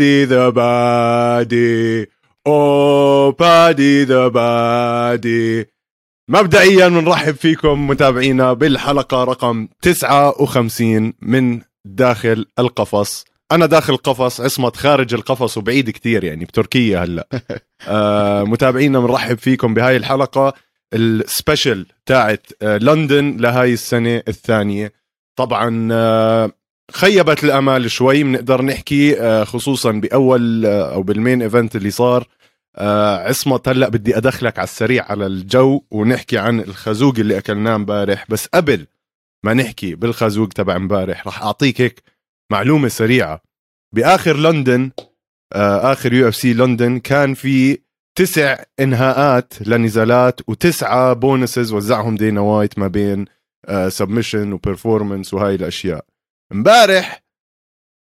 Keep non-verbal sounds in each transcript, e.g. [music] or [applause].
Paddy the Body Oh, Paddy the Body مبدئيا بنرحب فيكم متابعينا بالحلقة رقم 59 من داخل القفص. أنا داخل القفص عصمت خارج القفص وبعيد كتير يعني بتركيا هلأ. آه متابعينا بنرحب فيكم بهاي الحلقة السبيشل تاعت آه لندن لهاي السنة الثانية. طبعا آه خيبت الأمال شوي بنقدر نحكي آه خصوصا بأول آه أو بال main event اللي صار. آه عصمت هلأ بدي أدخلك على السريع على الجو ونحكي عن الخازوق اللي أكلناه امبارح. بس قبل ما نحكي بالخازوق تبع امبارح راح أعطيك هيك معلومة سريعة. بآخر لندن آخر UFC لندن كان في تسع إنهاءات لنزالات وتسعة bonuses وزعهم دينا وايت ما بين submission و performance وهاي الأشياء. امبارح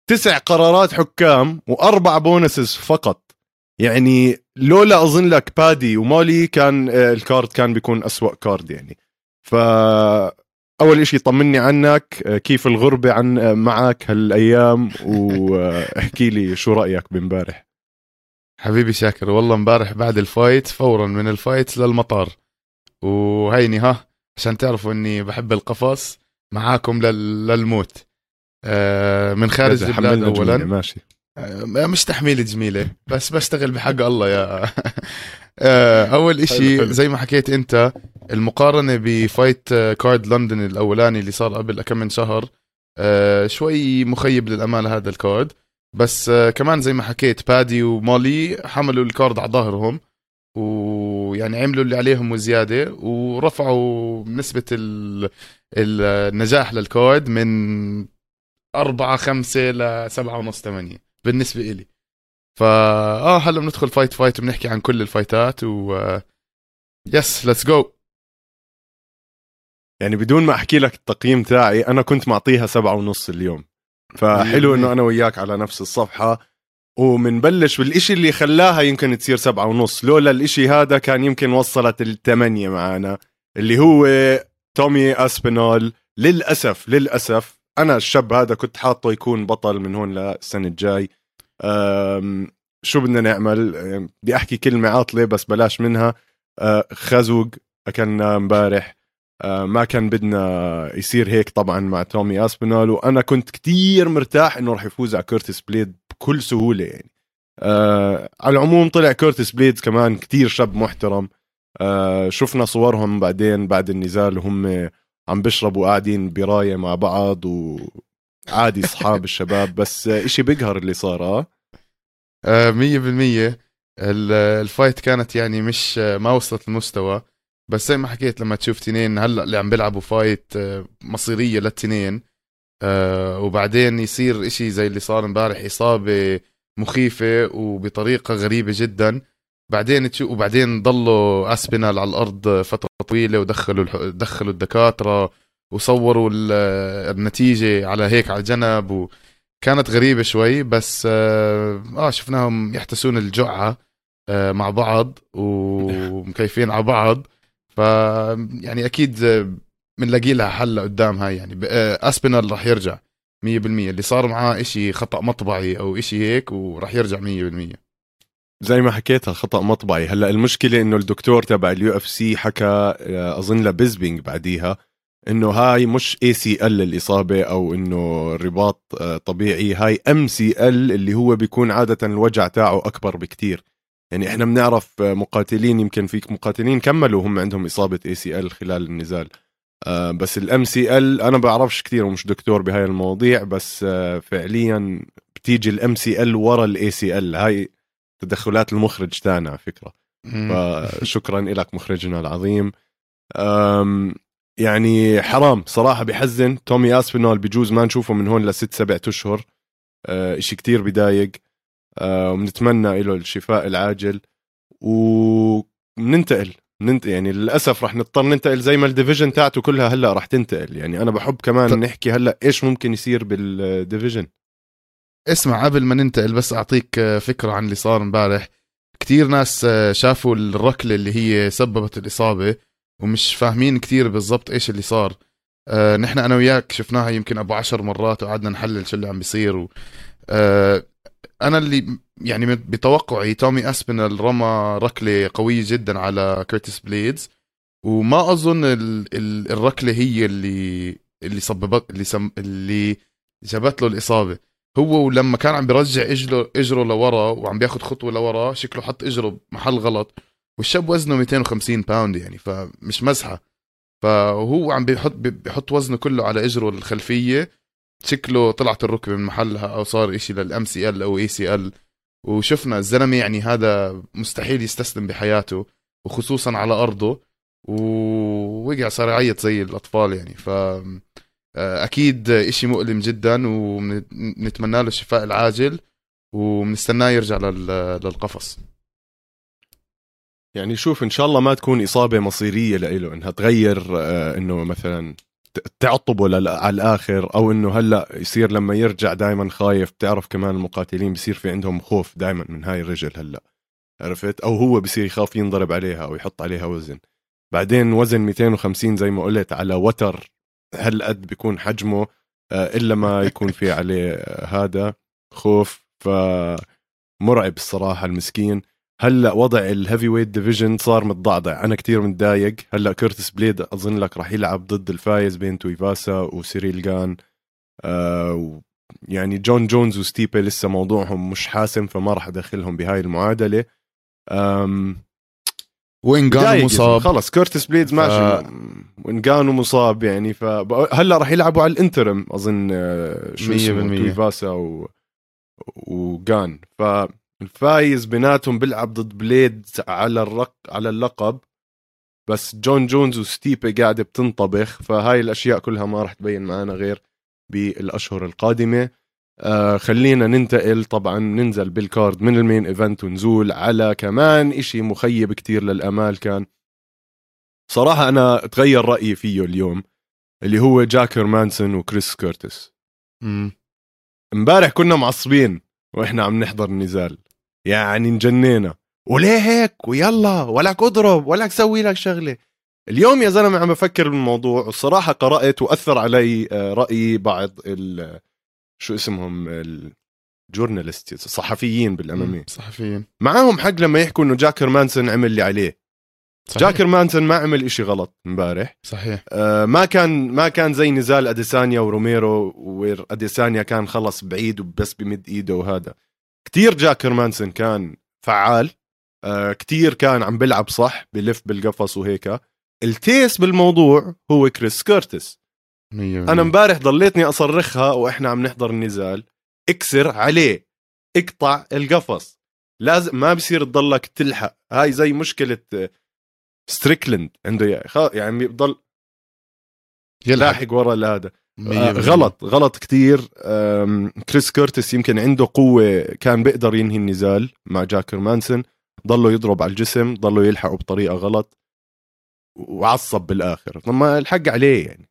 تسع قرارات حكام وأربع bonuses فقط. يعني لولا أظن لك بادي ومولي كان آه، ال card كان بيكون أسوأ card يعني. ف أول إشي طمني عنك آه، كيف الغربة عن آه، معك هالأيام؟ واحكي لي شو رأيك بامبارح. حبيبي شاكر والله امبارح بعد ال fight فورا من ال fight للمطار. وهيني ها عشان تعرفوا إني بحب القفص معاكم لل... للموت. من خارج البلاد اولا. ماشي. آه مش تحميل جميلة بس بشتغل بحق الله يا [laughs] آه أول إشي زي ما حكيت أنت المقارنة ب fight card لندن الأولاني اللي صار قبل كم من شهر آه شوي مخيب للامال هذا ال card. بس آه كمان زي ما حكيت بادي ومولي حملوا ال card على ظهرهم ويعني عملوا اللي عليهم وزيادة ورفعوا نسبة النجاح لل card من أربعة خمسة لسبعة ونص ثمانية بالنسبة إلي. فا آه هلا بندخل fight fight وبنحكي عن كل ال fight ات و yes let's go يعني بدون ما أحكي لك التقييم تاعي أنا كنت معطيها سبعة ونص اليوم. فحلو إنه أنا وياك على نفس الصفحة. ومنبلش بالإشي اللي خلاها يمكن تصير سبعة ونص. لولا الإشي هذا كان يمكن وصلت الثمانية معنا اللي هو تومي أسبينول للأسف للأسف أنا الشاب هذا كنت حاطه يكون بطل من هون للسنة الجاي. شو بدنا نعمل؟ بدي أحكي كلمة عاطلة بس بلاش منها. خزوق أكلنا امبارح. ما كان بدنا يصير هيك طبعا مع تومي اسبينال وأنا كنت كتير مرتاح إنه راح يفوز على كورتيس بليد بكل سهولة يعني. آه على العموم طلع كورتيس بليدز كمان كتير شاب محترم. آه شفنا صورهم بعدين بعد النزال وهم عم بيشربوا قاعدين براية مع بعض وعادي أصحاب الشباب بس إشي بيقهر اللي صار آه, آه، مية بالمية. ال fight كانت يعني مش ما وصلت المستوى. بس زي ما حكيت لما تشوف تنين هلأ اللي عم بيلعبوا fight آه، مصيرية للتنين. آه وبعدين يصير إشي زي اللي صار امبارح إصابة مخيفة وبطريقة غريبة جدا. بعدين وبعدين ضلوا اسبينال على الأرض فترة طويلة ودخلوا دخلوا الدكاترة وصوروا النتيجة على هيك على جنب وكانت غريبة شوي بس آه, آه شفناهم يحتسون الجعة آه مع بعض ومكيفين على بعض. ف يعني أكيد بنلاقي لها حل قدام هاي يعني. اسبينال آه، راح يرجع 100% اللي صار معاه إشي خطأ مطبعي أو إشي هيك وراح يرجع 100% زي ما حكيتها خطا مطبعي. هلأ المشكلة إنه الدكتور تبع ال UFC حكى آه، أظن لبيسبينج بعديها إنه هاي مش ACL الإصابة أو إنه رباط آه، طبيعي. هاي MCL اللي هو بيكون عادة الوجع تاعه أكبر بكتير. يعني إحنا بنعرف مقاتلين يمكن فيك مقاتلين كملوا هم عندهم إصابة ACL خلال النزال. آه، بس ال MCL أنا بعرفش كثير ومش دكتور بهاي المواضيع بس آه، فعليا بتيجي ال MCL ورا ال ACL هاي تدخلات المخرج تاعنا على فكرة. فشكرا لك مخرجنا العظيم. يعني حرام صراحة بحزن. تومي أسبينول بجوز ما نشوفه من هون لست سبعة أشهر. آه، إشي كتير بضايق وبنتمنى له الشفاء العاجل. وبننتقل ننت يعني للأسف رح نضطر ننتقل زي ما ال division تاعته كلها هلأ رح تنتقل. يعني أنا بحب كمان ط... نحكي هلأ إيش ممكن يصير بال division. اسمع قبل ما ننتقل بس أعطيك فكرة عن اللي صار امبارح. كتير ناس شافوا الركلة اللي هي سببت الإصابة ومش فاهمين كتير بالضبط إيش اللي صار. آه نحن أنا وياك شفناها يمكن أبو عشر مرات وقعدنا نحلل شو اللي عم بيصير و. آه أنا اللي يعني بتوقعي توم اسبينال رمى ركلة قوية جدا على كيرتس بليدز وما أظن ال ال الركلة هي اللي اللي سببت اللي سم اللي جابت له الإصابة. هو ولما كان عم بيرجع اجره إجره لورا وعم بياخذ خطوة لورا شكله حط إجره بمحل غلط والشاب وزنه 250 pound يعني فمش مزحه فهو عم بيحط بيحط وزنه كله على إجره الخلفية. شكله طلعت الركبة من محلها أو صار إشي لل MCL أو ACL وشفنا الزلمة يعني هذا مستحيل يستسلم بحياته وخصوصا على أرضه. ووقع صار يعيط زي الأطفال يعني. ف أكيد إشي مؤلم جدا ونتمنى له الشفاء العاجل وبنستناه يرجع للقفص. يعني شوف إن شاء الله ما تكون إصابة مصيرية له إنها تغير آه، إنه مثلا تعطبه على الآخر أو إنه هلأ يصير لما يرجع دائما خايف. بتعرف كمان المقاتلين بصير في عندهم خوف دائما من هاي الرجل هلأ عرفت؟ أو هو بصير يخاف ينضرب عليها أو يحط عليها وزن. بعدين وزن 250 زي ما قلت على وتر هالقد بيكون حجمه آه، إلا ما يكون في عليه آه، هذا خوف فمرعب الصراحة المسكين. هلأ وضع ال heavyweight division صار متضعضع أنا كتير متضايق. هلأ كيرتس بليد أظن لك راح يلعب ضد الفايز بين تويفاسا وسيريل جان آه يعني جون جونز وستيبي لسه موضوعهم مش حاسم فما راح أدخلهم بهاي المعادلة. وانجانو مصاب. خلص كيرتس بليدز ماشي. ف... وانجانو مصاب يعني فهلا راح يلعبوا على ال interim أظن آه، شو اسمه تويفاسا و... وجان. فالفايز بيناتهم بيلعب ضد بليد على الرق على اللقب. بس جون جونز وستيبي قاعدة بتنطبخ فهاي الأشياء كلها ما راح تبين معنا غير بالأشهر القادمة. آه خلينا ننتقل طبعا ننزل بال card من ال main event ونزول على كمان إشي مخيب كتير للأمال كان. صراحة أنا تغير رأيي فيه اليوم اللي هو جاك هيرمانسون وكريس كيرتس. امبارح كنا معصبين وإحنا عم نحضر النزال. يعني انجنينا. وليه هيك؟ ويلا ولك اضرب ولك سوي لك شغلة. اليوم يا زلمة عم بفكر بالموضوع والصراحه قرأت وأثر علي آه، راي بعض ال شو اسمهم ال journalists الصحفيين بال MMA صحفيين. معاهم حق لما يحكوا إنه جاك هيرمانسون عمل اللي عليه. صحيح. جاك هيرمانسون ما عمل إشي غلط امبارح صحيح. آه ما كان ما كان زي نزال أديسانيا وروميرو where أديسانيا كان خلص بعيد وبس بمد إيده وهذا. كتير جاك هيرمانسون كان فعال. آه كتير كان عم بلعب صح بلف بالقفص وهيك التيس بالموضوع هو كريس كيرتس. أنا امبارح ضليتني أصرخها وإحنا عم نحضر النزال. اكسر عليه. اقطع القفص. لازم ما بصير تضلك تلحق. هاي زي مشكلة ستريكلند عنده. يعني بيضل يلاحق ورا هذا آه غلط. غلط كتير. كريس كيرتس يمكن عنده قوة كان بيقدر ينهي النزال مع جاك هيرمانسون ضله يضرب على الجسم ضله يلحقه بطريقة غلط. وعصب بالآخر. ما الحق عليه يعني.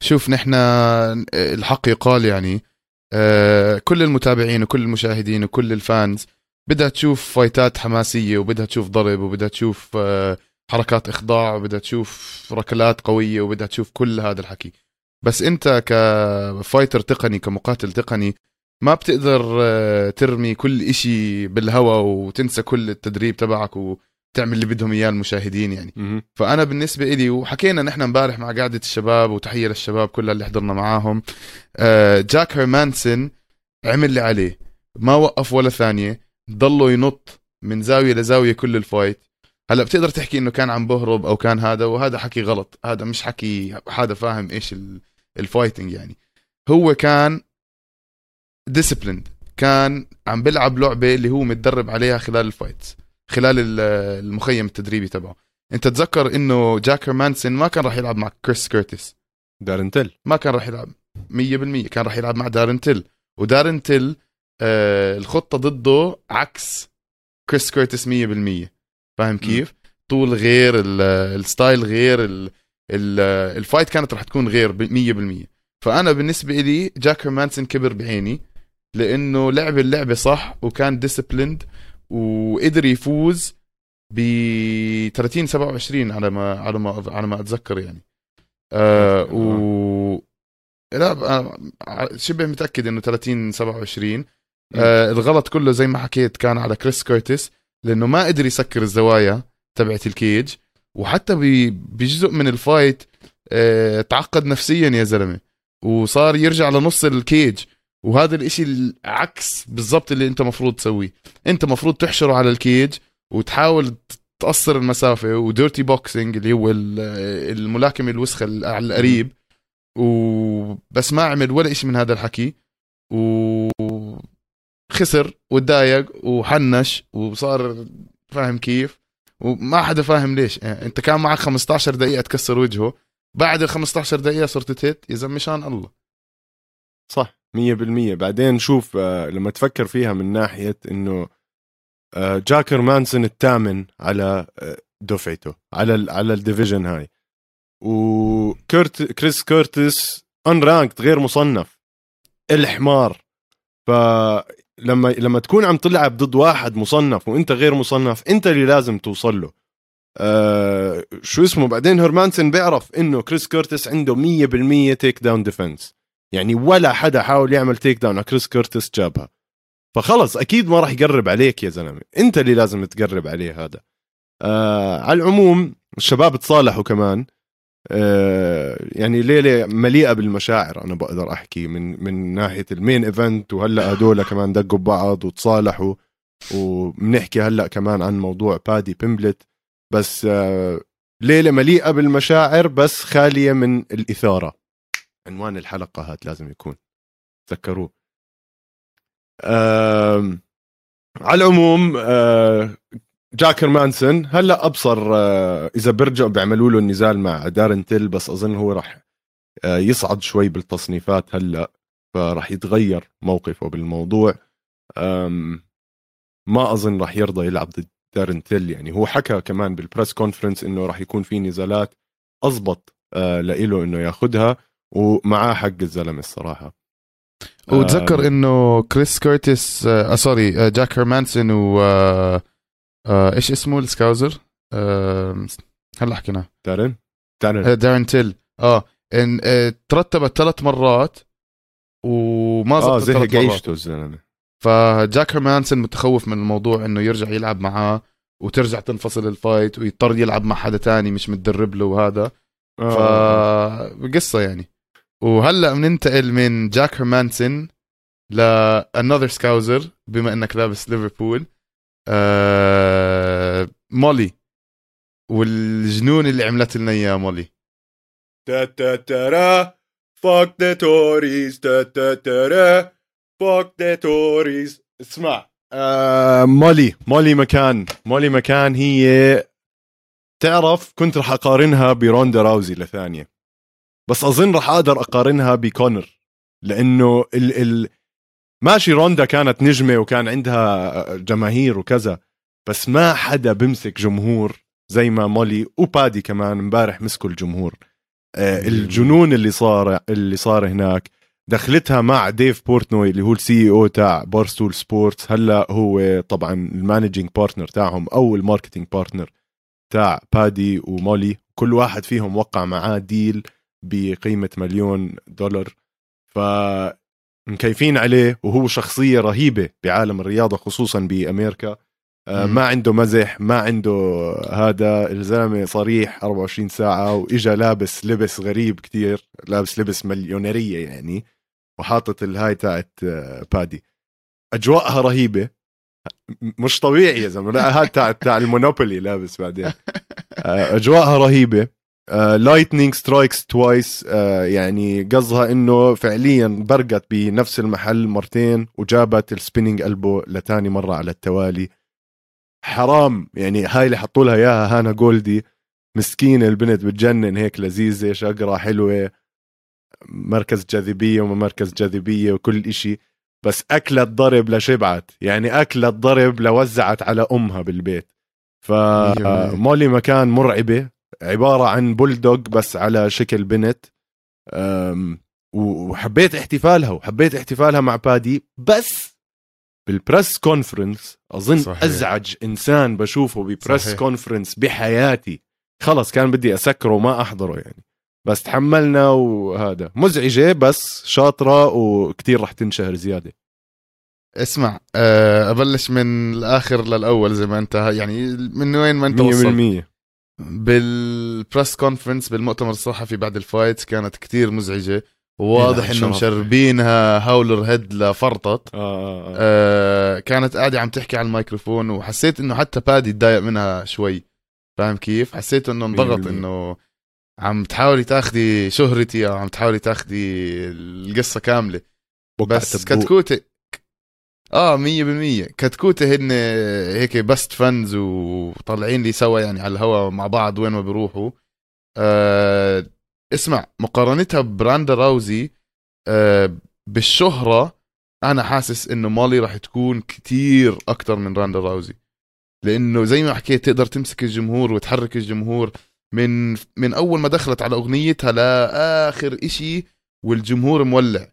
شوف نحن الحق يقال يعني آه، كل المتابعين وكل المشاهدين وكل ال fans بدها تشوف fight ات حماسية وبدها تشوف ضرب وبدها تشوف آه، حركات إخضاع وبدها تشوف ركلات قوية وبدها تشوف كل هذا الحكي. بس أنت ك fighter تقني كمقاتل تقني ما بتقدر آه، ترمي كل إشي بالهواء وتنسى كل التدريب تبعك وتعمل اللي بدهم إياه المشاهدين يعني. م- فأنا بالنسبة لي وحكينا نحن امبارح مع قعده الشباب وتحية للشباب كلها اللي حضرنا معاهم آه، جاك هيرمانسون عمل اللي عليه ما وقف ولا ثانية ضلوا ينط من زاوية لزاوية كل ال fight. هلأ بتقدر تحكي إنه كان عم بهرب أو كان هذا؟ وهذا حكي غلط. هذا مش حكي حدا فاهم إيش ال fighting يعني. هو كان disciplined كان عم بيلعب لعبة اللي هو متدرب عليها خلال ال fights. خلال المخيم التدريبي تبعه. انت تذكر انه جاك هيرمانسون ما كان راح يلعب مع كريس كيرتس. دارن تيل ما كان راح يلعب 100% كان راح يلعب مع دارن تيل ودارن تيل آه الخطة ضده عكس كريس كيرتس 100% فاهم كيف؟ طول غير ال style غير ال ال ال fight كانت رح تكون غير 100% فأنا بالنسبة لي جاك هيرمانسون كبر بعيني لأنه لعب اللعبة صح وكان disciplined وقدر يفوز ب 30 27 على ما على ما على ما أتذكر يعني. آه و لا آه، شبه متأكد إنه 30 27 آه الغلط كله زي ما حكيت كان على كريس كورتيس لأنه ما قدر يسكر الزوايا تبعت ال cage وحتى بجزء من ال fight آه تعقد نفسيا يا زلمة وصار يرجع لنص ال cage. وهذا الإشي العكس بالضبط اللي أنت مفروض تسويه. أنت مفروض تحشره على ال cage وتحاول تقصر المسافة وديرتي بوكسينج اللي هو الملاكمة الوسخة على القريب. وبس ما عمل ولا شيء من هذا الحكي. وخسر وتضايق وحنش وصار فاهم كيف. وما حدا فاهم ليش. يعني أنت كان معك 15 دقيقة تكسر وجهه. بعد ال 15 دقيقة صرت تهت. يا زلمه مشان الله. صح. 100% بعدين شوف آه، لما تفكر فيها من ناحية إنه آه، جاك هيرمانسون الثامن على آه، دفعته على على ال division هاي. وكرت كريس كورتس unranked غير مصنف. الحمار. فلما لما تكون عم تلعب ضد واحد مصنف وإنت غير مصنف إنت اللي لازم توصل له. آه شو اسمه؟ بعدين هرمانسن بيعرف إنه كريس كورتس عنده 100% takedown defense يعني ولا حدا حاول يعمل takedown على كريس كورتس جابها. فخلص أكيد ما راح يقرب عليك يا زلمة. أنت اللي لازم تقرب عليه هذا. آه على العموم الشباب تصالحوا كمان. آه يعني ليلة مليئة بالمشاعر أنا بقدر أحكي من من ناحية ال main event وهلأ هدول كمان دقوا ببعض وتصالحوا. وبنحكي هلأ كمان عن موضوع بادي بيمبلت بس آه ليلة مليئة بالمشاعر بس خالية من الإثارة. عنوان الحلقة هات لازم يكون. تذكروه. آه على العموم آه جاك هيرمانسون هلا أبصر آه إذا بيرجعوا بيعملوا له النزال مع دارن تيل بس أظن هو راح آه يصعد شوي بالتصنيفات هلا فراح يتغير موقفه بالموضوع. ما أظن راح يرضى يلعب ضد دارن تيل. يعني هو حكى كمان بال press conference إنه راح يكون في نزالات أضبط آه لإله إنه ياخذها ومعاه حق الزلمة الصراحة. وتذكر إنه كريس كورتيس آه sorry آه جاك هيرمانسون و آه آه إيش اسمه ال Scouser؟ آه هلا حكينا. دارين؟ دارين آه دارين تيل. آه إن آه ترتبت ثلاث مرات وما زبطت آه زي عيشته الزلمة. فجاك هيرمانسون متخوف من الموضوع إنه يرجع يلعب معاه وترجع تنفصل ال fight ويضطر يلعب مع حدا تاني مش متدرب له وهذا. آه. فقصه يعني. وهلا بننتقل من جاك هيرمانسون ل another Scouser بما إنك لابس ليفربول آه مولي. والجنون اللي عملت لنا إياه مولي. تا تا ترى fuck the Tories تا تا ترى fuck the Tories اسمع. آه مولي. مولي مكان. مولي مكان هي تعرف كنت رح أقارنها بروندا راوزي لثانية. بس أظن راح أقدر أقارنها بكونر لأنه ال ال ماشي روندا كانت نجمة وكان عندها جماهير وكذا بس ما حدا بمسك جمهور زي ما مولي وبادي كمان امبارح مسكوا الجمهور. آه الجنون اللي صار اللي صار هناك دخلتها مع ديف بورتنوي اللي هو ال CEO تاع بارستول سبورتس هلأ هو طبعا ال managing partner تاعهم أو ال marketing partner تاع بادي ومولي كل واحد فيهم وقع معاه deal. بقيمة مليون دولار. ف مكيفين عليه وهو شخصية رهيبة بعالم الرياضة خصوصا بأمريكا. آه ما عنده مزح ما عنده هذا الزلمة صريح 24 ساعة وإجا لابس لبس غريب كتير لابس لبس مليونيرية يعني وحاطط الهاي تاعت آه، بادي. أجواءها رهيبة. مش طبيعي يا زلمة لا هاد تاع تاع المونوبولي لابس بعدين. آه، أجواءها رهيبة. lightning strikes twice يعني قصدها إنه فعليا برقت بنفس المحل مرتين وجابت ال spinning elbow لتاني مرة على التوالي. حرام يعني هاي اللي حطوا لها إياها هانا جولدي. مسكينه البنت بتجنن هيك لذيذة شقرة حلوة مركز جاذبية وما مركز جاذبية وكل إشي. بس اكلت ضرب لشبعت يعني اكلت ضرب لوزعت على أمها بالبيت. فمولي مكان مرعبة. عبارة عن بولدوغ بس على شكل بنت. وحبيت احتفالها وحبيت احتفالها مع بادي بس بال press conference أظن صحيح. أزعج إنسان بشوفه ب press صحيح. conference بحياتي. خلص كان بدي أسكره وما أحضره يعني. بس تحملنا وهذا. مزعجة بس شاطرة وكتير رح تنشهر زيادة. اسمع آه، أبلش من الآخر للأول زي ما أنت يعني من وين ما أنت وصلت؟ 100% بال press conference بالمؤتمر الصحفي بعد ال fight كانت كتير مزعجة وواضح إيه، انه شرف. مشربينها Howler Head لفرطت آه آه, آه. آه كانت قاعدة عم تحكي على الميكروفون وحسيت إنه حتى بادي تضايق منها شوي فاهم كيف حسيت إنه انضغط 100%. إنه عم تحاولي تاخدي شهرتي أو عم تحاولي تاخدي القصة كاملة بس. كتكوتة آه مية بالمية. كتكوتة هن هيك بست فنز وطالعين لي سوا يعني على الهوا مع بعض وين ما بيروحوا آه اسمع مقارنتها براندا راوزي آه بالشهرة أنا حاسس إنه مالي راح تكون كتير أكتر من راندا راوزي لأنه زي ما حكيت تقدر تمسك الجمهور وتحرك الجمهور. من من أول ما دخلت على أغنيتها لآخر إشي والجمهور مولع.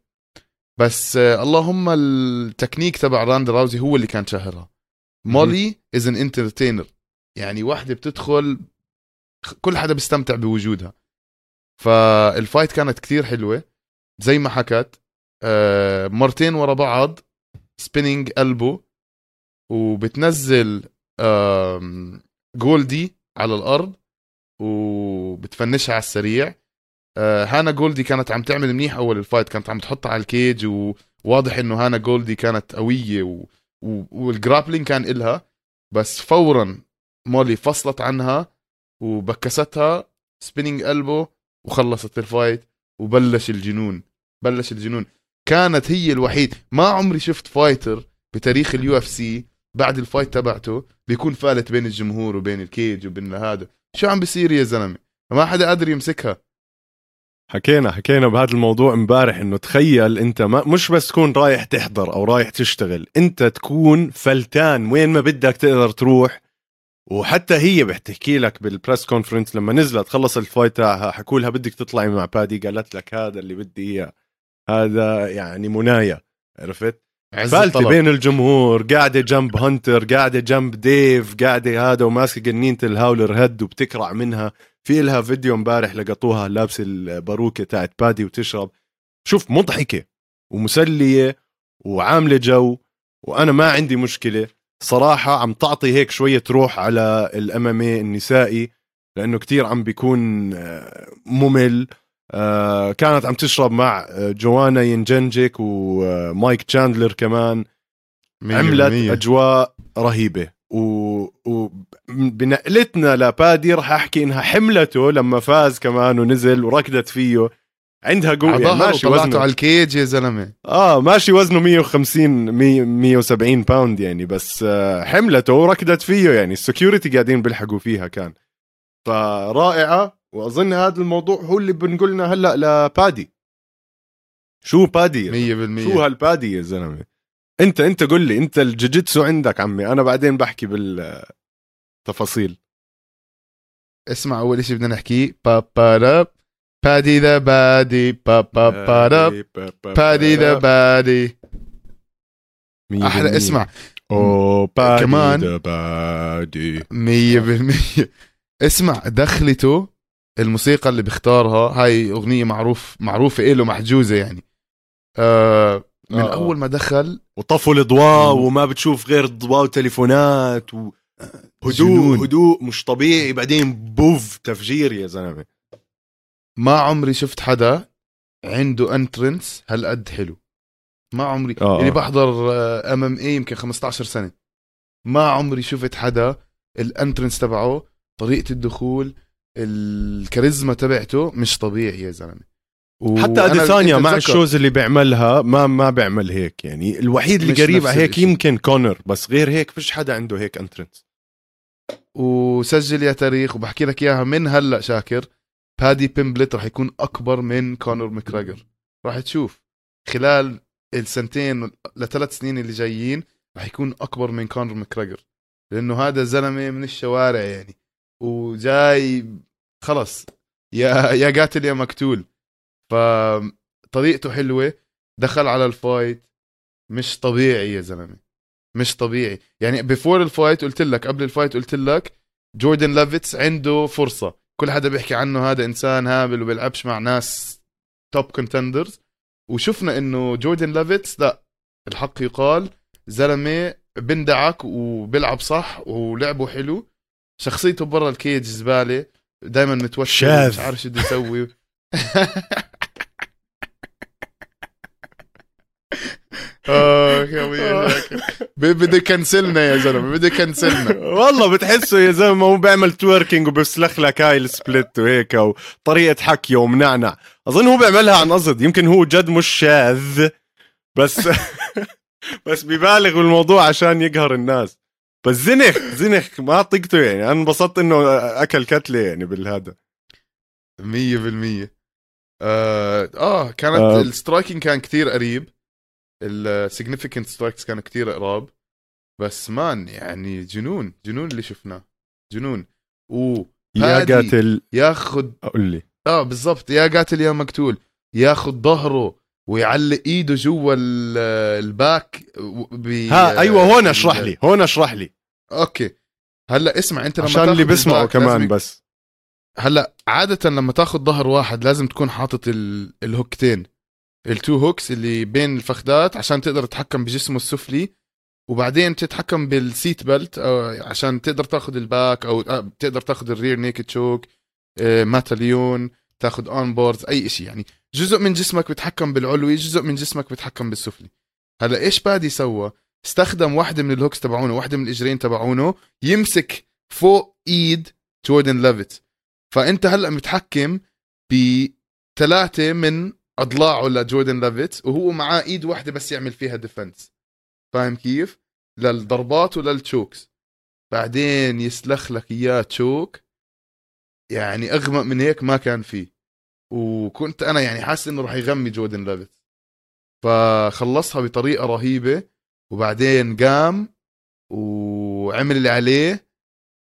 بس آه اللهم التكنيك تبع روندا راوزي هو اللي كان شهرها مولي as an entertainer يعني واحدة بتدخل كل حدا بيستمتع بوجودها. فال fight كانت كتير حلوة زي ما حكت آه مرتين ورا بعض spinning elbow وبتنزل جولدي على الأرض وبتفنشها على السريع. هانا جولدي كانت عم تعمل منيح أول ال fight. كانت عم تحطها على ال cage وواضح إنه هانا جولدي كانت قوية و... و... وال grappling كان إلها. بس فورا مولي فصلت عنها وبكستها spinning elbow وخلصت ال fight وبلش الجنون. بلش الجنون. كانت هي الوحيد. ما عمري شفت fighter بتاريخ ال UFC بعد ال fight تبعته بيكون فالت بين الجمهور وبين ال cage وبين هذا. شو عم بيصير يا زلمة؟ ما حدا قادر يمسكها. حكينا حكينا بهذا الموضوع امبارح إنه تخيل أنت ما مش بس تكون رايح تحضر أو رايح تشتغل أنت تكون فلتان وين ما بدك تقدر تروح. وحتى هي بتحكي لك بال press conference لما نزلت خلص ال fight تاعها حكوا لها بدك تطلعي مع بادي قالت لك هذا اللي بدي إياه. هذا يعني منايا عرفت؟ الطلب. بين الجمهور قاعدة جنب هانتر قاعدة جنب ديف قاعدة هذا وماسكة قنينة ال Howler Head وبتكرع منها. في لها فيديو امبارح لقطوها لابس الباروكة تاعت بادي وتشرب. شوف مضحكة ومسلية وعاملة جو وأنا ما عندي مشكلة. صراحة عم تعطي هيك شوية روح على ال MMA النسائي لأنه كتير عم بيكون آه، ممل. آه، كانت عم تشرب مع آه، جوانا ينجنجك ومايك تشاندلر كمان. مية عملت بالمية. أجواء رهيبة. و... وبنقلتنا لبادي رح أحكي إنها حملته لما فاز كمان ونزل وركضت فيه. عندها قوة يعني ماشي وزنه. على ال cage يا زلمة. آه ماشي وزنه 150 100 170 pound يعني بس آه حملته وركضت فيه يعني. ال security قاعدين بيلحقوا فيها كان. فرائعة. وأظن هذا الموضوع هو اللي بينقلنا هلأ لبادي شو بادي يا مية بالمية. شو هالبادي يا زلمة؟ أنت أنت قل لي أنت الجوجيتسو عندك عمي أنا بعدين بحكي بالتفاصيل. اسمع أول شيء بدنا نحكيه با با راب بادي the Baddy با با با راب بادي the Baddy. أحلى اسمع. أو بادي كمان- the Baddy. مية بالمية. اسمع دخلته الموسيقى اللي بيختارها هاي أغنية معروف معروفة إله محجوزة يعني آه من آه. أول ما دخل وطفوا الاضواء. وما بتشوف غير ضوء وتليفونات وهدوء جنون. هدوء مش طبيعي بعدين بوف تفجير يا زلمة ما عمري شفت حدا عنده entrance هالقد حلو ما عمري آه. يعني بحضر MMA يمكن 15 سنة ما عمري شفت حدا ال entrance تبعه طريقة الدخول الكاريزما تبعته مش طبيعي يا زلمة. حتى اديسانيا أنت مع ال shows اللي بيعملها ما ما بيعمل هيك يعني. الوحيد اللي قريب على هيك. يمكن كونر بس غير هيك فيش حدا عنده هيك entrance وسجل يا تاريخ وبحكي لك إياها من هلأ شاكر بادي بيمبلت راح يكون أكبر من كونر ماكراجر راح تشوف خلال السنتين لثلاث سنين اللي جايين راح يكون أكبر من كونر ماكراجر لأنه هذا زلمة من الشوارع يعني. وجاي خلص. يا يا قاتل يا مقتول. فطريقته حلوة. دخل على ال fight. مش طبيعي يا زلمة. مش طبيعي. يعني before ال fight قلت لك قبل ال fight قلت لك جوردن ليفيتس عنده فرصة. كل حدا بيحكي عنه هذا إنسان هابل وبيلعبش مع ناس top contenders وشفنا إنه جوردن ليفيتس لا الحق يقال زلمة بندعك وبيلعب صح ولعبه حلو. شخصيته برا ال cage زبالة دائما متوتر شاذ. مش عارف شو بده يسوي [laughs] آه بده ي cancel نا يا زلمة بده ي cancel نا والله بتحسه يا زلمة هو بيعمل twerking وبيسلخ لك هاي ال split وهيك وطريقه حكيه ومنعنع أظن هو بيعملها عن قصد يمكن هو جد مش شاذ. بس [laughs] بس بيبالغ بالموضوع عشان يقهر الناس. بس زنخ زنخ ما طقته يعني. أنا انبسطت إنه أكل كتلة يعني بالهذا. مية بالمية. آه, آه كانت آه. ال striking كان كتير قريب. ال significant strikes كانوا كتير قراب. بس man يعني جنون جنون اللي شفناه. جنون. و يا. قاتل. ياخد قول لي. آه بالضبط. يا قاتل يا مقتول. ياخد ظهره. ويعلق إيده جوا ال- ال back ها أيوه هون أشرح لي هون أشرح لي. okay. هلأ اسمع أنت لما عشان اللي بيسمعوا كمان بس. هلأ عادة لما تاخذ ظهر واحد لازم تكون حاطط ال... ال hook تين ال two hooks اللي بين الفخذات عشان تقدر تتحكم بجسمه السفلي وبعدين تتحكم بال seat belt عشان تقدر تاخذ ال back أو آه، تقدر تاخذ ال rear naked choke آه، mata leão تاخذ onwards أي شيء يعني. جزء من جسمك بيتحكم بالعلوي جزء من جسمك بيتحكم بالسفلي. هلا إيش بادي سوى استخدم واحدة من ال hooks تبعونه واحدة من الإجرين تبعونه يمسك فوق إيد جوردن ليفيت فأنت هلأ متحكم بثلاثه من أضلاعه لجوردن ليفيت وهو معاه إيد واحدة بس يعمل فيها defense فاهم كيف؟ للضربات ولل chokes بعدين يسلخ لك إياه choke يعني أغمق من هيك ما كان فيه. وكنت أنا يعني حاسس إنه راح يغمي جوردن ليفيت فخلصها بطريقة رهيبة وبعدين قام وعمل اللي عليه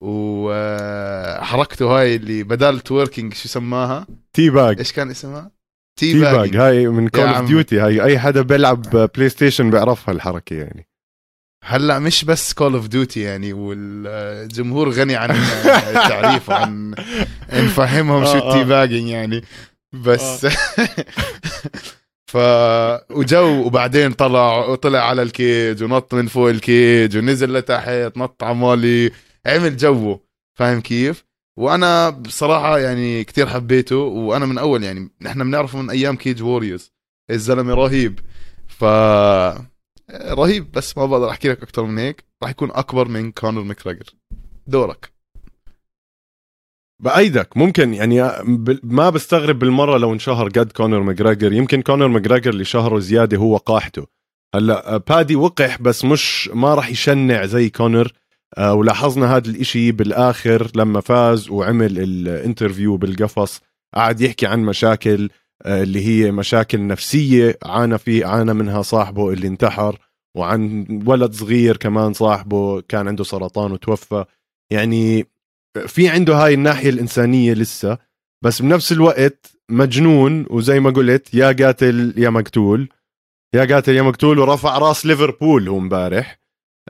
وحركته هاي اللي بدال twerking شو سماها؟ tea bag إيش كان اسمها؟ tea bag هاي من Call of. Duty هاي أي حدا بيلعب PlayStation بيعرفها الحركة يعني. هلأ مش بس Call of Duty يعني والجمهور غني عن التعريف عن نفهمهم شو آه، آه. ال tea bagging يعني. بس [laughs] ف وجو وبعدين طلع وطلع على ال cage ونط من فوق ال cage ونزل لتحت نط عمالي عمل جوه فاهم كيف؟ وأنا بصراحة يعني كتير حبيته. وأنا من أول يعني نحن بنعرفه من أيام Cage Warriors الزلمة رهيب. ف رهيب بس ما بقدر أحكي لك أكثر من هيك. راح يكون أكبر من كونر ماكريجور. دورك. بأيدك. ممكن يعني ما بستغرب بالمرة لو انشهر قد كونر ماكريجور يمكن كونر ماكريجور اللي شهره زيادة هو وقاحته. هلأ بادي وقح بس مش ما راح يشنع زي كونر. آه، ولاحظنا هذا الإشي بالآخر لما فاز وعمل الانترفيو بالقفص. قعد يحكي عن مشاكل. اللي هي مشاكل نفسية عانى في عانى منها صاحبه اللي انتحر وعن ولد صغير كمان صاحبه كان عنده سرطان وتوفى. يعني في عنده هاي الناحية الإنسانية لسه بس بنفس الوقت مجنون وزي ما قلت يا قاتل يا مقتول. يا قاتل يا مقتول ورفع راس ليفربول هو امبارح.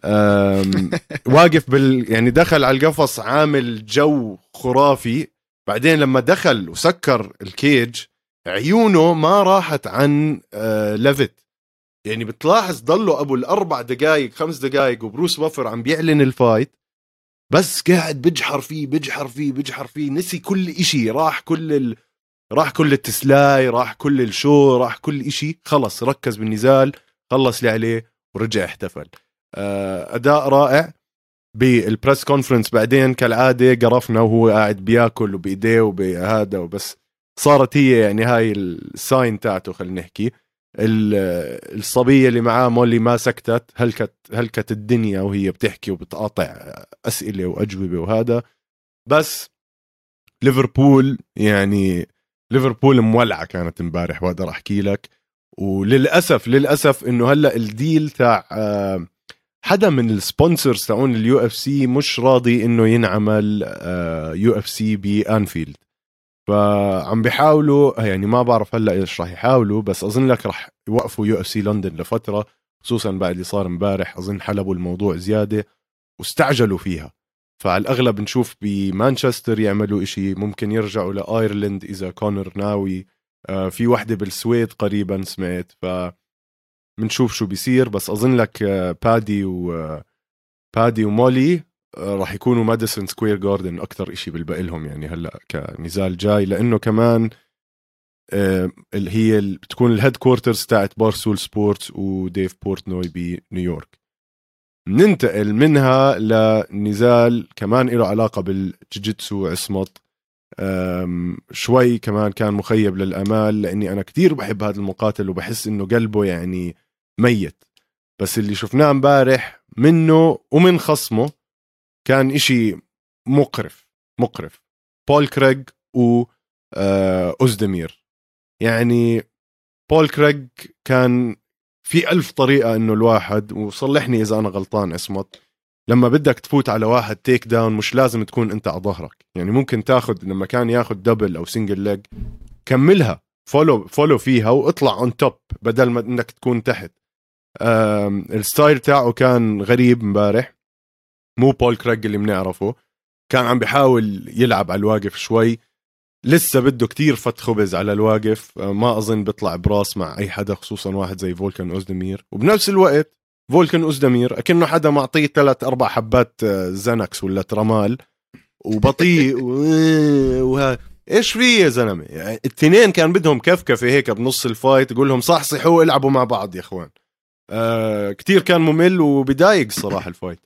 [laughs] واقف بال يعني دخل على القفص عامل جو خرافي. بعدين لما دخل وسكر ال cage عيونه ما راحت عن آه ليفيت يعني بتلاحظ ضلوا أبو الأربع دقائق خمس دقائق وبروس بفر عم بيعلن ال fight. بس قاعد بجحر فيه بجحر فيه بجحر فيه. نسي كل إشي. راح كل ال... راح كل التسالي راح كل ال show راح كل إشي. خلص ركز بالنزال خلص اللي عليه ورجع احتفل. آه، أداء رائع بال press conference بعدين كالعادة قرفنا وهو قاعد بياكل وبإيديه وبهذا وبس. صارت هي يعني هاي ال sign تاعته خلينا نحكي. ال- الصبية اللي معاه مولي ما سكتت هلكت هلكت الدنيا وهي بتحكي وبتقاطع أسئلة وأجوبة وهذا. بس ليفربول يعني ليفربول مولعة كانت امبارح وأقدر أحكي لك. وللاسف للأسف إنه هلأ ال deal تاع آه، حدا من ال sponsors تاعون ال UFC مش راضي إنه ينعمل UFC بأنفيلد. فعم بيحاولوا يعني ما بعرف هلأ إيش راح يحاولوا بس أظن لك راح يوقفوا UFC لندن لفترة خصوصا بعد اللي صار امبارح أظن حلبوا الموضوع زيادة واستعجلوا فيها. فعلى الاغلب نشوف بمانشستر يعملوا إشي ممكن يرجعوا لأيرلند إذا كونر ناوي. آه، في وحدة بالسويد قريبا سمعت ف بنشوف شو بيصير بس أظن لك آه، بادي و آه، بادي ومولي راح يكونوا ماديسون سكوير جاردن أكثر إشي بيلبق لهم يعني هلأ كنزال جاي لأنه كمان اللي هي بتكون ال headquarters تاعت Barstool Sports وديف بورتنوي بنيويورك ننتقل منها لنزال كمان له علاقة بالجيجيتسو عصمت. شوي كمان كان مخيب للأمال لأني أنا كثير بحب هذا المقاتل وبحس إنه قلبه يعني ميت. بس اللي شفناه امبارح منه ومن خصمه كان إشي مقرف مقرف. بول كريغ و آه، أوزدمير. يعني بول كريغ كان في ألف طريقة إنه الواحد وصلحني إذا أنا غلطان اسمط لما بدك تفوت على واحد takedown مش لازم تكون أنت على ظهرك. يعني ممكن تاخذ لما كان ياخذ double أو single leg كملها follow follow فيها واطلع on top بدل ما إنك تكون تحت. ال style تاعه كان غريب امبارح. مو بول كريغ اللي بنعرفه كان عم بيحاول يلعب على الواقف شوي. لسه بده كتير فت خبز على الواقف. آه، ما أظن بيطلع براس مع أي حدا خصوصا واحد زي فولكان أوزدمير. وبنفس الوقت فولكان أوزدمير أكنه حدا معطيه ثلاث أربع حبات آه، Xanax ولا ترامال. وبطيء [laughs] وها إيش في يا زلمة؟ يعني التنين كان بدهم كفكفة هيك بنص ال fight تقول لهم صحصحوا العبوا مع بعض يا إخوان. آه كتير كان ممل وبدايق الصراحه ال fight.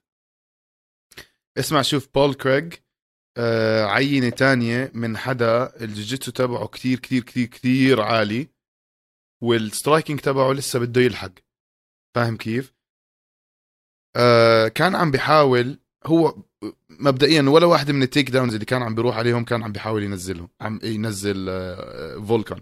اسمع شوف بول كريغ آه عينة تانية من حدا الجوجيتسو تبعه كتير كتير كتير كتير عالي وال striking تبعه لسه بده يلحق. فاهم كيف؟ آه كان عم بيحاول هو مبدئيا ولا واحدة من ال takedowns اللي كان عم بيروح عليهم كان عم بيحاول ينزلهم عم ينزل آه فولكان.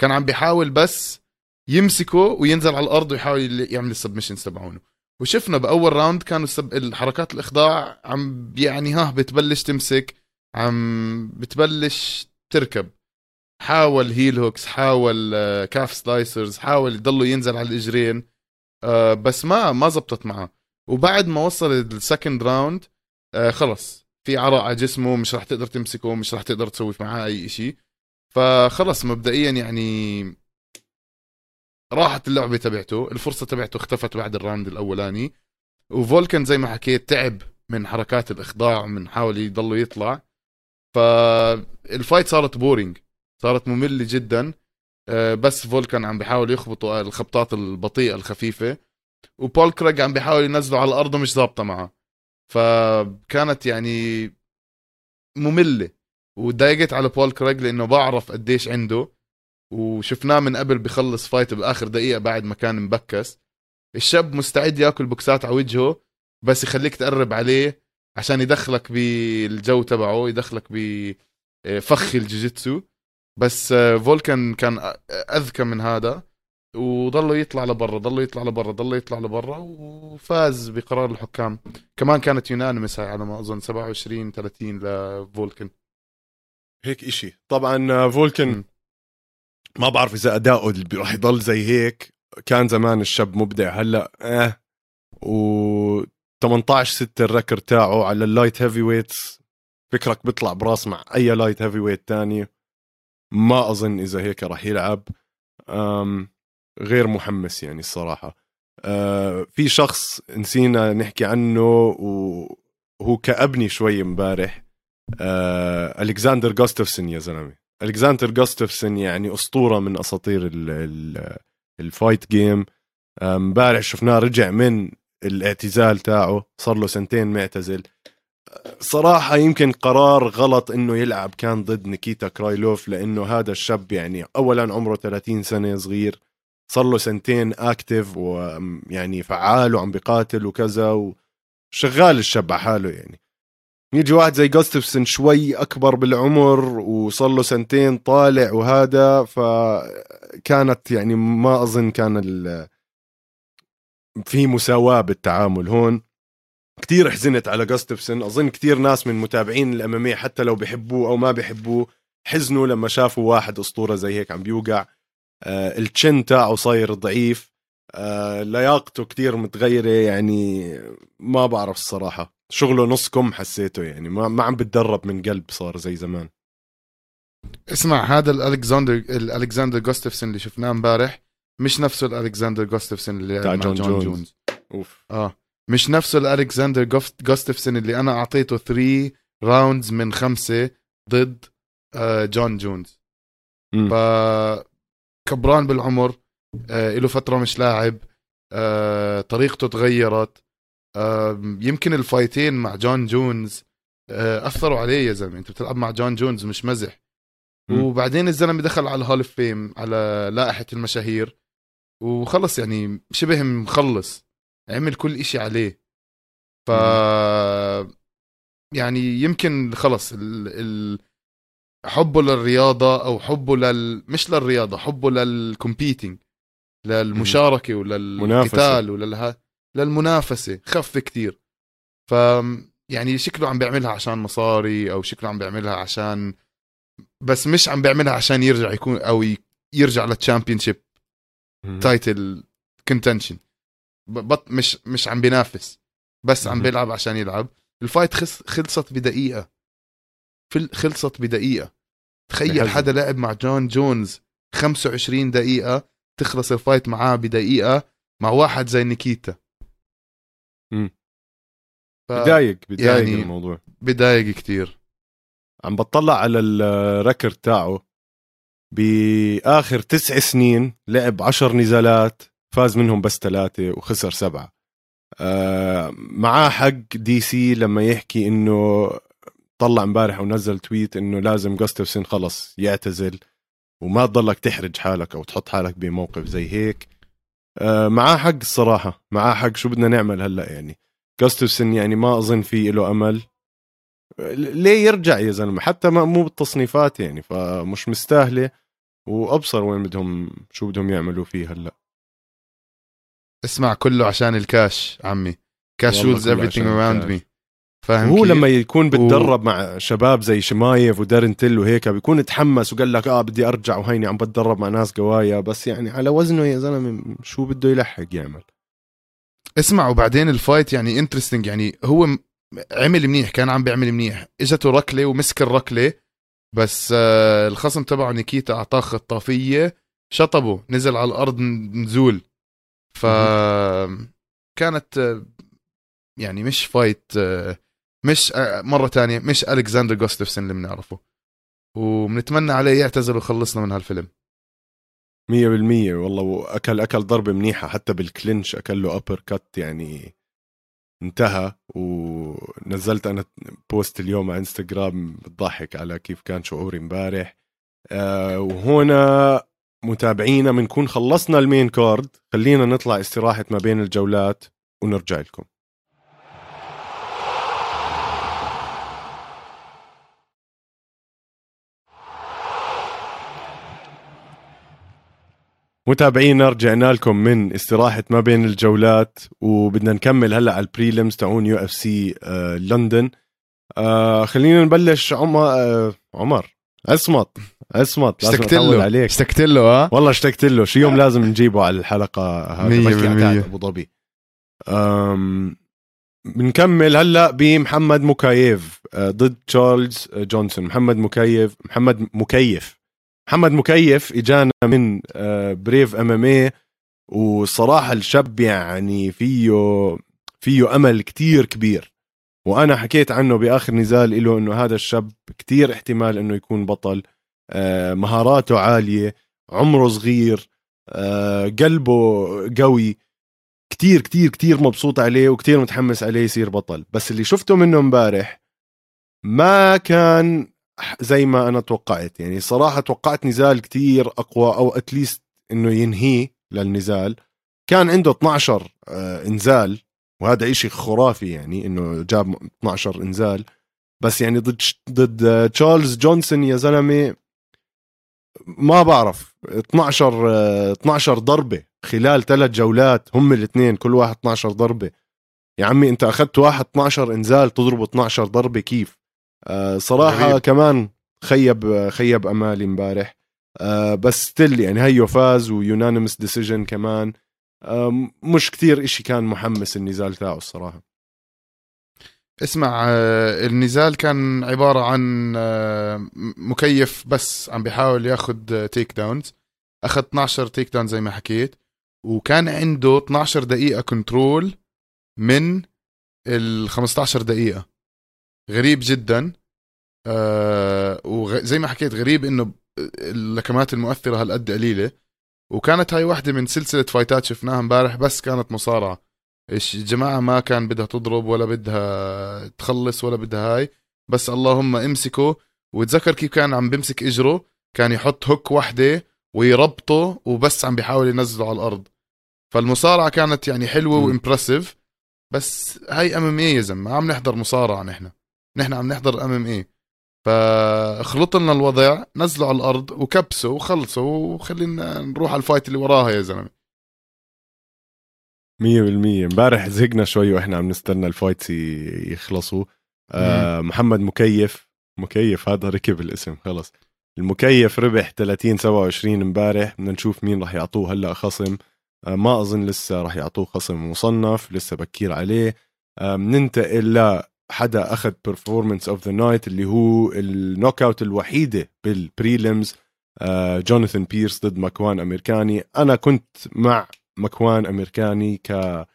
كان عم بيحاول بس يمسكه وينزل على الأرض ويحاول يعمل ال submissions تبعونه. وشفنا بأول round كانوا ال sub... الحركات الإخضاع عم يعني ها بتبلش تمسك عم بتبلش تركب. حاول heel hooks حاول آه، calf slicers حاول يضلوا ينزل على الإجرين آه، بس ما ما زبطت معه. وبعد ما وصل ال second round آه، خلص. في عرق على جسمه مش راح تقدر تمسكه مش راح تقدر تسوي معاه أي شيء فخلص مبدئيا يعني راحت اللعبة تبعته الفرصة تبعته اختفت بعد ال round الأولاني وفولكن زي ما حكيت تعب من حركات الإخضاع من حاول يضل يطلع. فال fight صارت boring صارت مملة جدا. آه، بس فولكان عم بيحاول يخبطوا الخبطات البطيئة الخفيفة. وبول كريج عم بيحاول ينزله على الأرض مش ظابطه معه. فكانت يعني مملة وضايقت على بول كريج لأنه بعرف قديش عنده. وشفناه من قبل بخلص fight بآخر دقيقة بعد ما كان مبكس. الشاب مستعد ياكل بوكسات على وجهه بس يخليك تقرب عليه عشان يدخلك بالجو تبعه يدخلك بفخ الجوجيتسو. بس فولكان كان أذكى من هذا. وضلوا يطلع لبرا ضلوا يطلع لبرا ضلوا يطلع لبرا وفاز بقرار الحكام. كمان كانت unanimous على ما أظن 27 30 لفولكن. هيك إشي. طبعا فولكن ما بعرف إذا أداؤه راح يضل زي هيك. كان زمان الشاب مبدع هلأ آه. و 18 6 ال record تاعه على ال light heavyweights فكرك بيطلع براس مع أي light heavyweight تاني. ما أظن إذا هيك راح يلعب. غير محمس يعني الصراحة. أه في شخص نسينا نحكي عنه وهو كأبني شوي امبارح. أه ألكساندر جوستفسون يا زلمة. ألكساندر جوستفسون يعني أسطورة من أساطير ال fight game امبارح شفناه رجع من الاعتزال تاعه صار له سنتين معتزل. صراحة يمكن قرار غلط إنه يلعب كان ضد نيكيتا كرايلوف لأنه هذا الشاب يعني اولا عمره 30 سنة صغير صار له سنتين active ويعني فعال وعم بقاتل وكذا وشغال الشاب على حاله يعني. يجي واحد زي جوستفسون شوي أكبر بالعمر وصار له سنتين طالع وهذا فكانت يعني ما أظن كان في مساواة بالتعامل هون. كتير حزنت على جوستفسون أظن كتير ناس من متابعين الامامية حتى لو بحبوه أو ما بحبوه حزنوا لما شافوا واحد أسطورة زي هيك عم بيوقع. آه التشن تاعه صاير ضعيف. آه لياقته كتير متغيرة يعني ما بعرف الصراحة. شغله نص كم حسيته يعني ما ما عم بتدرب من قلب صار زي زمان اسمع هذا الالكسندر الألكسندر جوستفسون اللي شفناه امبارح مش نفسه الألكسندر جوستفسون اللي مع جون جون, جونز. جونز. أوف آه مش نفسه الألكسندر جوف- جوستفسون اللي أنا أعطيته 3 rounds من خمسة ضد آه جون جونز. ف كبران بالعمر آه له فترة مش لاعب آه طريقته تغيرت يمكن ال fight ين مع جون جونز آه أثروا عليه يا زلمة. أنت بتلعب مع جون جونز مش مزح. وبعدين الزلمة دخل على ال hall of fame على لائحة المشاهير وخلص يعني شبه مخلص. عمل كل إشي عليه. ف يعني يمكن خلص ال... ال... حبه للرياضة أو حبه لل مش للرياضة حبه لل competing للمشاركة وللقتال وللها للمنافسة خف كتير ف يعني شكله عم بيعملها عشان مصاري أو شكله عم بيعملها عشان بس مش عم بيعملها عشان يرجع يكون أو يرجع لل championship مم. title contention but مش مش عم بينافس بس عم. بيلعب عشان يلعب ال fight خلص خلصت بدقيقة خلصت بدقيقة تخيل. حدا لعب مع جون جونز 25 دقيقة تخلص ال fight معاه بدقيقة مع واحد زي نيكيتا ف- بضايق بضايق يعني- الموضوع. بضايق كتير. عم بطلع على ال record تاعه. بآخر تسع سنين لعب عشر نزالات فاز منهم بس ثلاثة وخسر سبعة. آه معاه حق دي سي لما يحكي إنه طلع امبارح ونزل تويت إنه لازم جوستفسون خلص يعتزل وما تضلك تحرج حالك أو تحط حالك بموقف زي هيك. معاه حق الصراحة. معاه حق. شو بدنا نعمل هلأ يعني؟ جوستفسون يعني ما أظن في له أمل. ليه يرجع يا زلمة؟ حتى ما مو بالتصنيفات يعني فمش مستاهلة. وأبصر وين بدهم شو بدهم يعملوا فيه هلأ. اسمع كله عشان الكاش عمي. cash rules everything around me. فاهم هو كيف؟ لما يكون بتدرب مع شباب زي شمايف ودارن تيل وهيك بيكون تحمس وقال لك آه بدي أرجع وهيني عم بتدرب مع ناس قوايا. بس يعني على وزنه يا زلمة شو بده يلحق يعمل؟ اسمع وبعدين ال fight يعني interesting يعني هو عمل منيح كان عم بيعمل منيح. إجته ركلة ومسك الركلة بس آه الخصم تبعه نيكيتا أعطاه خطافيه شطبه نزل على الأرض نزول. ف كانت آه، يعني مش fight آه، مش آه، مرة تانية مش ألكسندر جوستفسون اللي بنعرفه. وبنتمنى عليه يعتزل ويخلصنا من هالفيلم. مية بالمية والله وأكل أكل ضربة منيحة حتى بال clinch أكل له uppercut يعني انتهى. ونزلت أنا post اليوم على إنستغرام بتضحك على كيف كان شعوري امبارح. آه وهنا متابعينا بنكون خلصنا ال main card خلينا نطلع استراحة ما بين الجولات ونرجع لكم. متابعينا رجعنا لكم من استراحة ما بين الجولات وبدنا نكمل هلأ على ال prelims تاعون UFC لندن. آه خلينا نبلش عمر آه عمر. اصمت اصمت اشتقت له. عليك. اشتقت له ها؟ والله اشتقت له. شي يوم لازم نجيبه على الحلقة. تاعت أبو ظبي. بنكمل هلأ بمحمد مكايف آه، ضد تشارلز آه، جونسون. محمد مكيف محمد مكيف. محمد مكيف إجانا من آه، Brave MMA وصراحة الشاب يعني فيه فيه أمل كتير كبير. وأنا حكيت عنه بآخر نزال له إنه هذا الشاب كتير احتمال إنه يكون بطل. آه، مهاراته عالية عمره صغير آه، قلبه قوي. كتير كتير كتير مبسوط عليه وكتير متحمس عليه يصير بطل. بس اللي شفته منه امبارح ما كان زي ما أنا توقعت. يعني صراحة توقعت نزال كتير أقوى أو اتليست إنه ينهيه للنزال. كان عنده 12 آه، إنزال وهذا إشي خرافي يعني إنه جاب 12 إنزال. بس يعني ضد ضد آه، تشارلز جونسون يا زلمة ما بعرف. 12 آه، 12 ضربة خلال ثلاث جولات هم الاثنين كل واحد 12 ضربة. يا عمي أنت أخذت واحد 12 إنزال تضربه 12 ضربة كيف؟ آه صراحة غريب. كمان خيب خيب أمالي امبارح. آه بس still يعني هيو فاز و unanimous decision كمان. آه مش كتير إشي كان محمس النزال تاعه الصراحة. اسمع آه، النزال كان عبارة عن آه، مكيف بس عم بيحاول ياخد takedowns أخذ 12 takedown زي ما حكيت. وكان عنده 12 دقيقة control من ال 15 دقيقة. غريب جدا. آه وزي ما حكيت غريب إنه اللكمات المؤثرة هالقد قليلة. وكانت هاي واحدة من سلسلة فايتات شفناها امبارح بس كانت مصارعة. إيش الجماعة ما كان بدها تضرب ولا بدها تخلص ولا بدها هاي. بس اللهم امسكه. وتذكر كيف كان عم بمسك إجره؟ كان يحط هوك وحدة ويربطه وبس عم بيحاول ينزله على الأرض. فالمصارعة كانت يعني حلوة و impressive بس هاي MMA يا زلمة عم نحضر مصارعة نحن. نحن عم نحضر MMA فخلط لنا الوضع نزلوا على الأرض وكبسوا وخلصوا وخلينا نروح على ال fight اللي وراها يا زلمة. مية بالمية. امبارح زهقنا شوي وإحنا عم نستنى ال fights يخلصوا. آه محمد مكيف. مكيف هذا ركب الاسم خلص. المكيف ربح 30 27 امبارح. بدنا نشوف مين راح يعطوه. هلأ خصم. آه ما اظن لسه راح يعطوه خصم مصنف. لسه بكير عليه. آه ننتقل لحدا أخذ performance of the night اللي هو ال knockout الوحيدة بال prelims آه جوناثان بيرس ضد مكوان أمريكاني. أنا كنت مع مكوان أمريكاني ك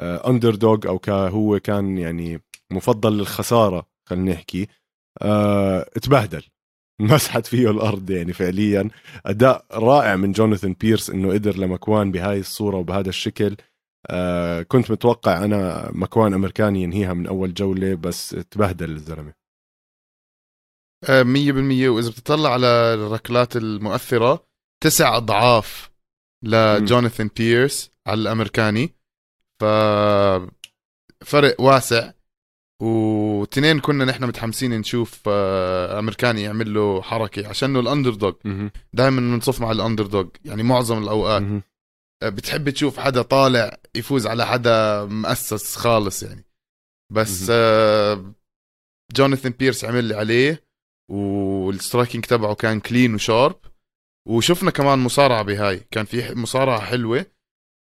underdog أو كهو كان يعني مفضل للخسارة خلينا نحكي. أه تبهدل [laughs] مسحت فيه الأرض يعني فعليا. أداء رائع من جوناثان بيرس إنه قدر لماكوان بهاي الصورة وبهذا الشكل. أه كنت متوقع أنا مكوان أمريكاني ينهيها من أول جولة بس تبهدل الزلمة. آه، مية بالمية. وإذا بتطلع على الركلات المؤثرة تسع أضعاف لجوناثان بيرس على الأمريكاني. ف فرق واسع. وتنين كنا نحن متحمسين نشوف آه، امريكاني يعمل له حركه عشانه ال underdog دائما بنصف مع ال underdog يعني معظم الأوقات. آه، بتحب تشوف حدا طالع يفوز على حدا مؤسس خالص يعني. بس آه، جوناثان بيرس عمل اللي عليه وال striking تبعه كان clean و sharp وشفنا كمان مصارعة بهاي. كان في مصارعة حلوة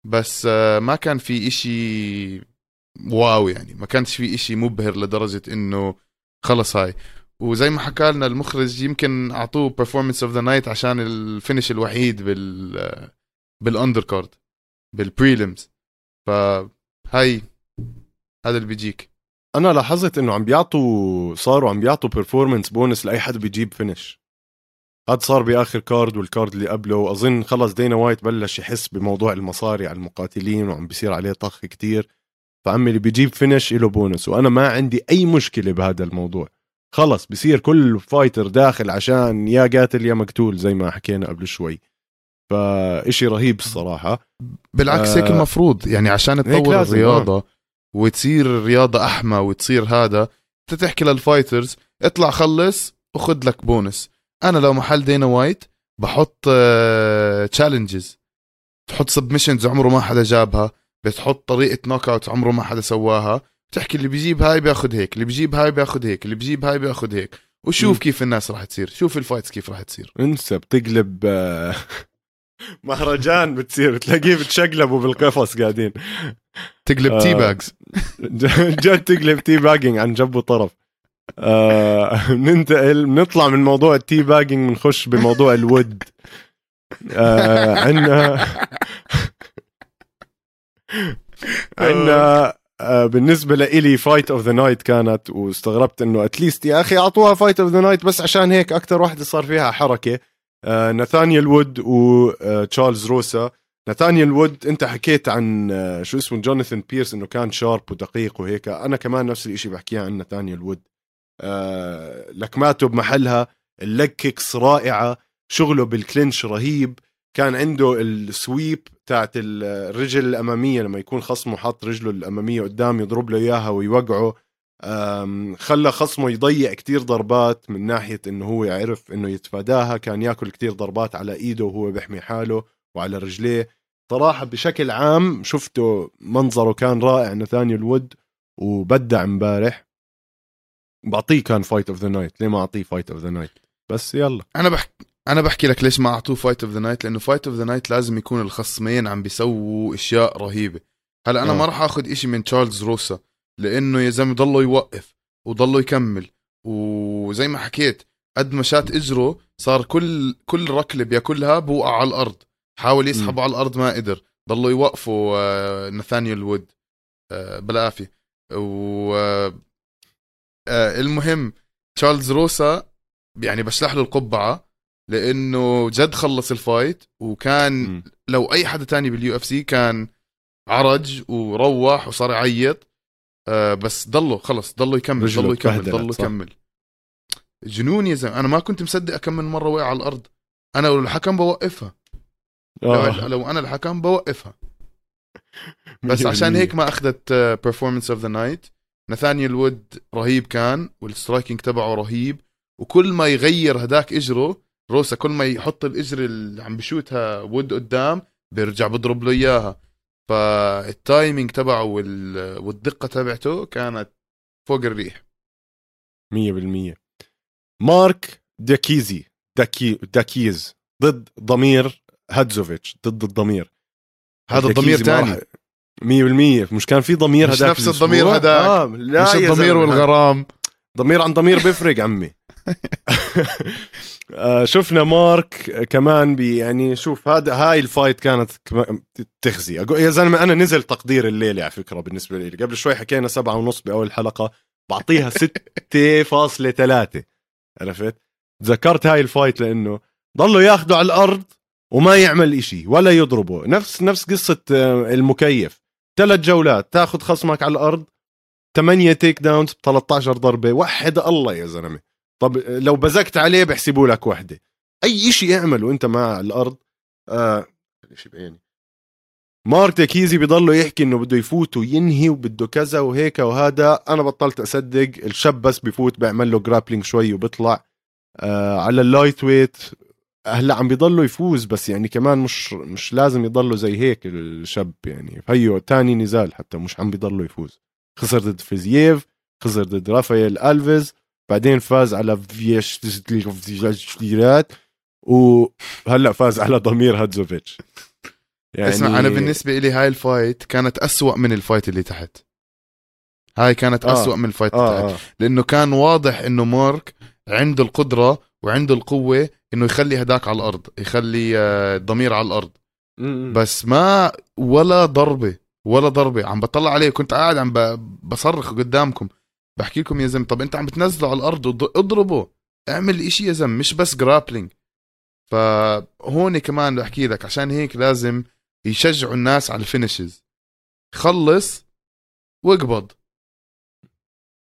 بس آه، ما كان في إشي wow يعني. ما كانش في إشي مبهر لدرجة إنه خلص هاي. وزي ما حكى لنا المخرج يمكن أعطوه performance of the night عشان ال finish الوحيد بال بال undercard بال prelims فهاي هذا اللي بيجيك. أنا لاحظت إنه عم بيعطوا صاروا عم بيعطوا performance bonus لأي حدا بيجيب finish هذا صار بآخر card وال card اللي قبله وأظن خلص دينا وايت بلش يحس بموضوع المصاري على المقاتلين وعم بيصير عليه طخ كتير. فعمي اللي بيجيب finish له بونس وأنا ما عندي أي مشكلة بهذا الموضوع. خلص بصير كل fighter داخل عشان يا قاتل يا مقتول زي ما حكينا قبل شوي. فإشي رهيب الصراحة. بالعكس هيك آه المفروض. يعني عشان تطور الرياضة آه. وتصير الرياضة أحمى وتصير هذا تحكي لل fighters اطلع خلص وخذ لك بونس. أنا لو محل دينا وايت بحط challenges آه، تحط submissions عمره ما حدا جابها. بتحط طريقة knockout عمره ما حدا سواها. بتحكي اللي بيجيب هاي بياخذ هيك اللي بيجيب هاي بياخذ هيك اللي بيجيب هاي بياخذ هيك. وشوف م. كيف الناس راح تصير شوف ال fights كيف راح تصير. انسى بتقلب مهرجان بتصير بتلاقيه بتشقلبوا بالقفص قاعدين. تقلب tea bags [laughs] جد تقلب tea bagging عن جنب وطرف. آه ننتقل بنطلع من موضوع ال tea bagging بنخش بموضوع الود. آه عندنا [laughs] عندنا آه بالنسبة لإلي fight of the night كانت واستغربت إنه at least يا أخي أعطوها fight of the night بس عشان هيك أكثر واحدة صار فيها حركة. آه ناثانيال وود وتشارلز روسا. ناثانيال وود انت حكيت عن آه شو اسمه جوناثان بيرس انه كان sharp ودقيق وهيك. أنا كمان نفس الشيء بحكيها عن ناثانيال وود. آه، لكماته بمحلها ال leg kicks رائعة شغله بال clinch رهيب. كان عنده ال sweep تاعت الرجل الأمامية لما يكون خصمه حاط رجله الأمامية قدام يضرب له إياها ويوقعه. خلى خصمه يضيع كتير ضربات من ناحية إنه هو يعرف إنه يتفاداها. كان يأكل كتير ضربات على إيده وهو بيحمي حاله وعلى رجليه. صراحة بشكل عام شفته منظره كان رائع ناثانيال وود وبدع امبارح. بعطيه كان fight of the night ليه ما أعطيه fight of the night بس يلا. أنا بحكي أنا بحكي لك ليش ما أعطوه fight of the night لأنه fight of the night لازم يكون الخصمين عم بيسووا أشياء رهيبة. هلأ أنا أوه. ما راح آخذ إشي من تشارلز روسا لأنه يا زلمة ضله يوقف وضله يكمل. وزي ما حكيت قد ما شات إجره صار كل كل ركلة بياكلها بوقع على الأرض. حاول يسحبه على الأرض ما قدر. ضلوا يوقفوا آه، ناثانيال وود آه، بالعافية. و آه، المهم تشارلز روسا يعني بشلح له القبعة لأنه جد خلص ال fight وكان. لو أي حدا تاني بال UFC كان عرج وروح وصار يعيط. آه بس ضله خلص ضله يكمل ضله يكمل صح؟ يكمل. جنون يا زلمة أنا ما كنت مصدق كم من مرة وقع على الأرض. أنا لو الحكم بوقفها. لو, آه. لو أنا الحكم بوقفها. [laughs] بس عشان. هيك ما أخذت performance of the night ناثانيال وود رهيب كان وال striking تبعه رهيب. وكل ما يغير هداك إجره روسا كل ما يحط الإجر اللي عم بشوتها وود قدام بيرجع بضرب له إياها. فال timing تبعه وال... والدقة تبعته كانت فوق الريح مية بالمية مارك داكيزي داكي داكيز ضد ضمير هادزوفيتش ضد الضمير هذا الضمير مية بالمية مش كان في ضمير مش هداك نفس؟ الضمير هداك. آه لا مش الضمير. والغرام ضمير عن ضمير بيفرق عمي. [laughs] آه، شفنا مارك كمان بي يعني شوف هذا هاي الفايت كانت تخزي. يا زلمة أنا نزل تقدير الليلة على فكرة بالنسبة لي. قبل شوي حكينا سبعة ونص بأول حلقة بعطيها [laughs] 6.3 عرفت؟ ذكرت هاي ال fight لأنه ضلوا ياخذوا على الأرض وما يعمل إشي ولا يضربه نفس نفس قصة آه، المكيف. ثلاث جولات تاخذ خصمك على الأرض 8 takedowns ب 13 ضربة. وحد الله يا زلمة. طب لو بزكت عليه بحسبوا لك وحدة. أي شيء اعمله انت مع الأرض آه شيء بعيني. مارك دياكيزي بيضله يحكي إنه بده يفوت وينهي وبده كذا وهيك وهذا. أنا بطلت أصدق. الشاب بس بيفوت بيعمل له grappling شوي وبيطلع آه على ال lightweight هلأ عم بيضله يفوز بس يعني كمان مش مش لازم يضله زي هيك الشاب يعني. هيو تاني نزال حتى مش عم بيضله يفوز. خسر ضد فيزييف خسر ضد رافائيل ألفيز بعدين فاز على فيش وهلأ فاز على ضمير هادزوفيتش يعني اسمع أنا بالنسبة لي هاي ال fight كانت أسوأ من ال fight اللي تحت. هاي كانت آه. أسوأ من ال fight اللي تحت. آه. آه لأنه كان واضح إنه مارك عنده القدرة وعنده القوة إنه يخلي هداك على الأرض يخلي آه، الضمير على الأرض. م- م. بس ما ولا ضربة. ولا ضربة. عم بطلع عليه. كنت قاعد عم بصرخ قدامكم. بحكي لكم يا زلمة طب انت عم بتنزله على الأرض اضربه اعمل إشي يا زلمة مش بس grappling فهون كمان بحكي لك عشان هيك لازم يشجعوا الناس على ال finishes خلص واقبض.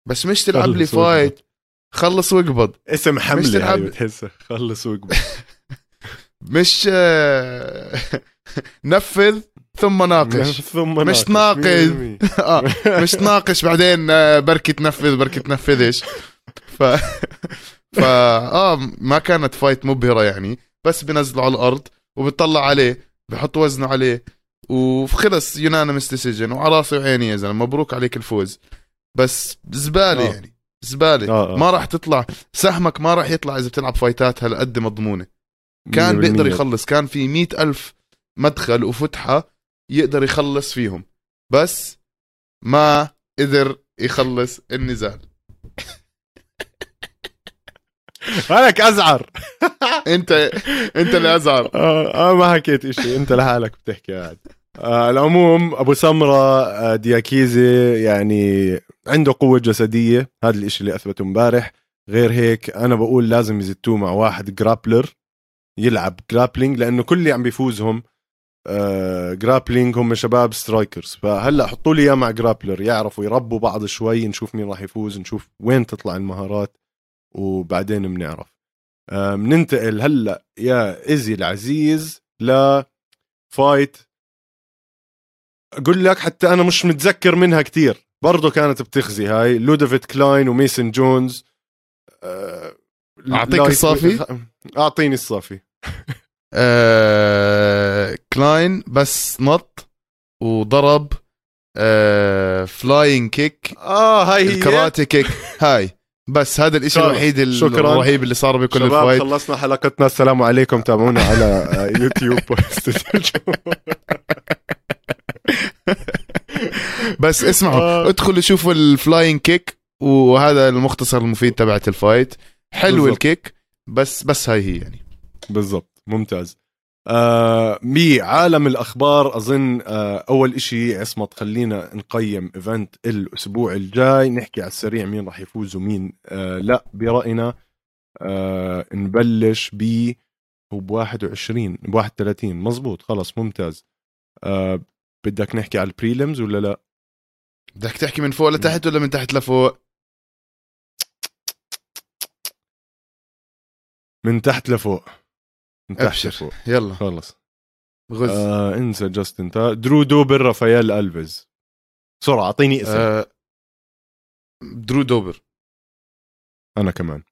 بس مش تلعب لي واقبض. fight خلص واقبض. اسم حملة تلعب- هاي بتحسها خلص واقبض [laughs] مش [laughs] [laughs] نفذ ثم ناقش [laughs] ثم مش ناقش. مية بالمية. [laughs] آه مش تناقش بعدين آه، بركي تنفذ بركي تنفذش ف ف آه ما كانت fight مبهرة يعني بس بنزله على الأرض وبتطلع عليه بحط وزنه عليه وخلص يونانيمس ديسيجن وعلى راسي وعيني يا زلمة مبروك عليك الفوز بس زبالة آه. يعني زبالة آه، آه. ما راح تطلع سهمك ما راح يطلع إذا بتلعب فايتات هالقد مضمونة كان بيقدر. يخلص كان في مئة ألف مدخل وفتحة يقدر يخلص فيهم بس ما قدر يخلص النزال. [laughs] مالك أزعر. [laughs] انت أنت اللي ازعر آه, آه ما حكيت إشي. أنت لحالك بتحكي قاعد آه العموم أبو سمرة آه دياكيزي يعني عنده قوة جسدية. هذا الإشي اللي أثبته امبارح. غير هيك أنا بقول لازم يحطوه مع واحد grappler يلعب grappling لأنه كل اللي عم بيفوزهم آه grappling هم شباب strikers فهلأ حطوا لي إياه مع grappler يعرفوا يربوا بعض شوي نشوف مين راح يفوز نشوف وين تطلع المهارات وبعدين بنعرف. آه بننتقل هلأ يا ايزي العزيز ل fight أقول لك حتى أنا مش متذكر منها كتير. برضه كانت بتخزي هاي لودوفيت كلاين وميسن جونز. آه light- الصافي؟ أعطيني الصافي. [laughs] آه... كلاين بس نط وضرب آه... flying kick آه هاي هي. ال karate kick هاي. بس هذا الإشي خلص. الوحيد. الرهيب اللي صار بكل شباب الفايت خلصنا حلقتنا. السلام عليكم. تابعونا على آه، يوتيوب [laughs] بس اسمعوا آه. ادخلوا شوفوا ال flying kick وهذا المختصر المفيد تبعت ال fight حلو بالضبط. ال kick بس بس هاي هي يعني. بالضبط. ممتاز. آه بعالم الأخبار أظن آه أول إشي عصمت خلينا نقيم event الأسبوع الجاي. نحكي على السريع مين راح يفوز ومين آه لا. برأينا آه نبلش ب هو ب 21 ب 31 مزبوط خلص ممتاز. آه بدك نحكي على البريلمز ولا لا؟ بدك تحكي من فوق لتحت ولا من تحت لفوق؟ من تحت لفوق. أبشر. يلا. خلص. غز. آه انسى جاستن تا درو دوبر رافائيل ألفيز. بسرعة أعطيني اسم. آه. درو دوبر. أنا كمان.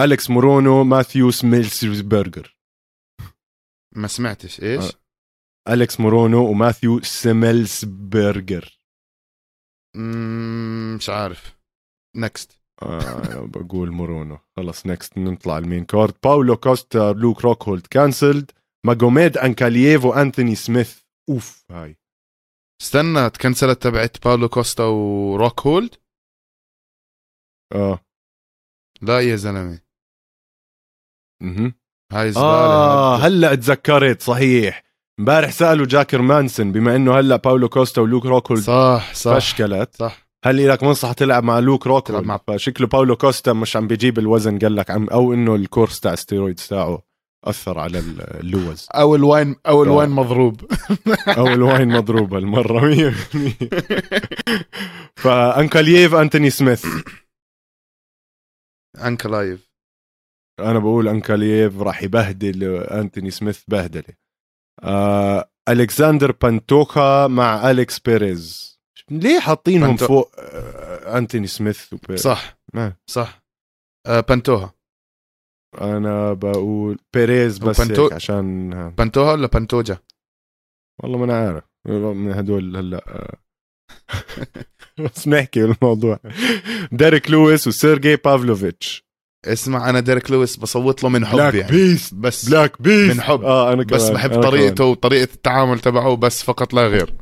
أليكس مورونو ماثيو سميلسبرجر ما سمعتش. إيش؟ آه. أليكس مورونو وماثيو سميلسبرجر مش عارف. next آه بقول مورونو. خلص next نطلع ال main card. باولو كوستا لوك روكهولد cancelled ماجوميد انكالييف وانتوني سميث اوف هاي. استنى تكنسلت تبعت باولو كوستا وروك هولد آه. لا يا زلمة. مهم. هاي زبالة آه. هلأ تذكرت صحيح. امبارح سألوا جاكر مانسون بما إنه هلأ باولو كوستا ولوك روكهولد صح صح. فشكلت. صح. هل لك منصح تلعب مع لوك روك تلعب مع- فشكله باولو كوستا مش عم بيجيب الوزن قال لك عم أو إنه الكورس تاع ستيرويدز تاعه أثر على اللوز. أو الواين أو الواين. مضروب. [laughs] أو ال wine مضروبه المرة. [laughs] 100% فانكالييف أنتوني سميث. [clears throat] انكالييف أنا بقول أنكالييف راح يبهدل أنتوني سميث بهدلة. آه ألكساندر بانتوكا مع أليكس بيريز. ليه حاطينهم بانتو- فوق آه أنتوني سميث؟ وبيريز صح. ما. صح. آه بانتوها. أنا بقول بيريز بس هيك عشان ها. بانتوها ولا بانتوجا؟ والله ما أنا عارف. من هدول هلأ آه. [laughs] بس نحكي بالموضوع. ديريك لويس وسيرجي بافلوفيتش. اسمع أنا ديريك لويس بصوت له من حب black يعني. beast بس black beast من حب. آه أنا كمان بس بحب أنا طريقته وطريقة التعامل تبعه بس فقط لا غير.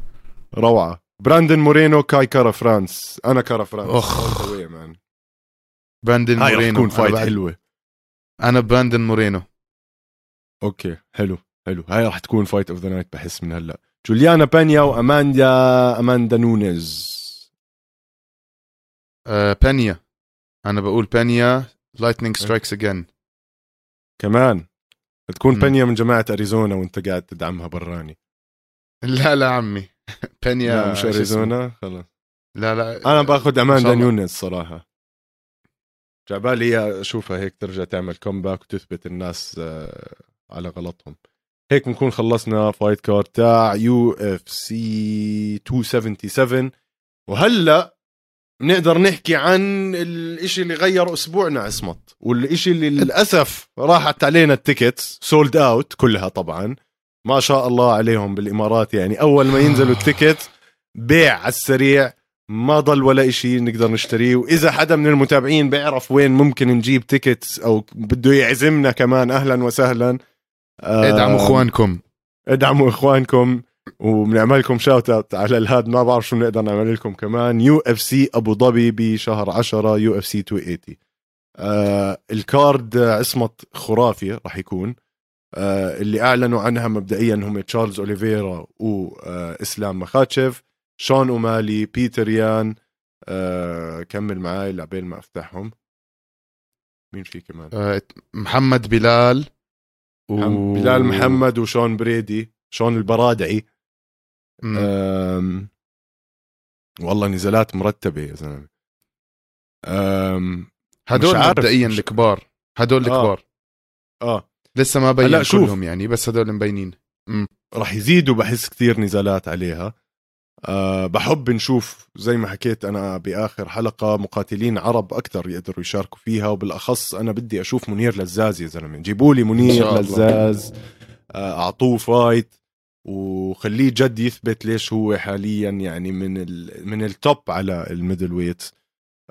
روعة. براندن مورينو كاي كارا فرانس أنا كارا فرانس man. براندن مورينو تكون أنا fight بعد- حلوة أنا براندن مورينو okay حلو حلو هاي رح تكون fight of the night بحس من هلا. جوليانا بانيا واماندا اماندا نونيز آه بانيا أنا بقول بانيا lightning strikes again كمان. تكون. بانيا من جماعة اريزونا وانت قاعد تدعمها براني. لا لا عمي. [laughs] بانيا لا مش؟ اريزونا خلص لا لا أنا باخذ اماندا الله. نونيز صراحة. جاي عبالي اشوفها هيك ترجع تعمل comeback وتثبت الناس آه، على غلطهم. هيك بنكون خلصنا fight card تاع UFC 277 وهلأ بنقدر نحكي عن الإشي اللي غير أسبوعنا عصمت. والإشي اللي للأسف راحت علينا ال tickets sold out كلها طبعا. ما شاء الله عليهم بالإمارات. يعني أول ما ينزلوا ال ticket بيع على السريع ما ضل ولا إشي نقدر نشتريه. وإذا حدا من المتابعين بيعرف وين ممكن نجيب tickets أو بده يعزمنا كمان أهلا وسهلا. آه، ادعموا إخوانكم. ادعموا إخوانكم وبنعمل لكم shout out على الهاد. ما بعرف شو بنقدر نعمل لكم كمان. UFC أبو ظبي بشهر 10 UFC 280 آه ال card عصمت خرافي راح يكون. اللي أعلنوا عنها مبدئيا هم تشارلز أوليفيرا وإسلام مخاتشيف شون أومالي بيتر يان آه كمل معاي لعبين ما أفتحهم مين في كمان آه محمد بلال و... بلال محمد وشون بريدي شون البرادعي. أم... والله نزالات مرتبة يا زلمة أم... هدول. مبدئيا الكبار هدول آه. الكبار آه لسه ما بين هلا شوف. كلهم يعني بس هدول مبينين. راح يزيدوا بحس كثير نزالات عليها. أه بحب نشوف زي ما حكيت أنا بآخر حلقة مقاتلين عرب أكثر يقدروا يشاركوا فيها وبالأخص أنا بدي أشوف منير لزعز يا زلمة. جيبوا لي منير. لزعز. آه، أعطوه fight وخليه جد يثبت ليش هو حاليا يعني من ال من ال top على ال middleweight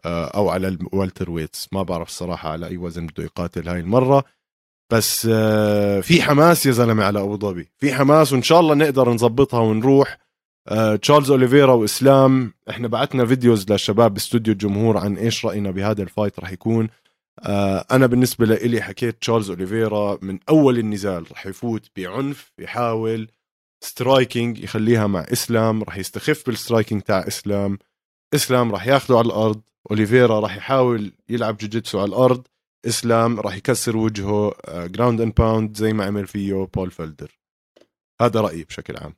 أو على ال welterweights. ما بعرف الصراحة على أي وزن بده يقاتل هاي المرة. بس آه، في حماس يا زلمة على أبو ظبي. في حماس وإن شاء الله نقدر نظبطها ونروح. آه، تشارلز أوليفيرا وإسلام. إحنا بعتنا videos للشباب باستوديو الجمهور عن إيش رأينا بهذا ال fight راح يكون. آه، أنا بالنسبة لي حكيت تشارلز أوليفيرا من أول النزال راح يفوت بعنف يحاول striking يخليها مع إسلام راح يستخف بال striking تاع إسلام. إسلام راح ياخذه على الأرض أوليفيرا راح يحاول يلعب jiu-jitsu على الأرض. إسلام راح يكسر وجهه ground and pound زي ما عمل فيه بول فلدر هذا رأيي بشكل عام.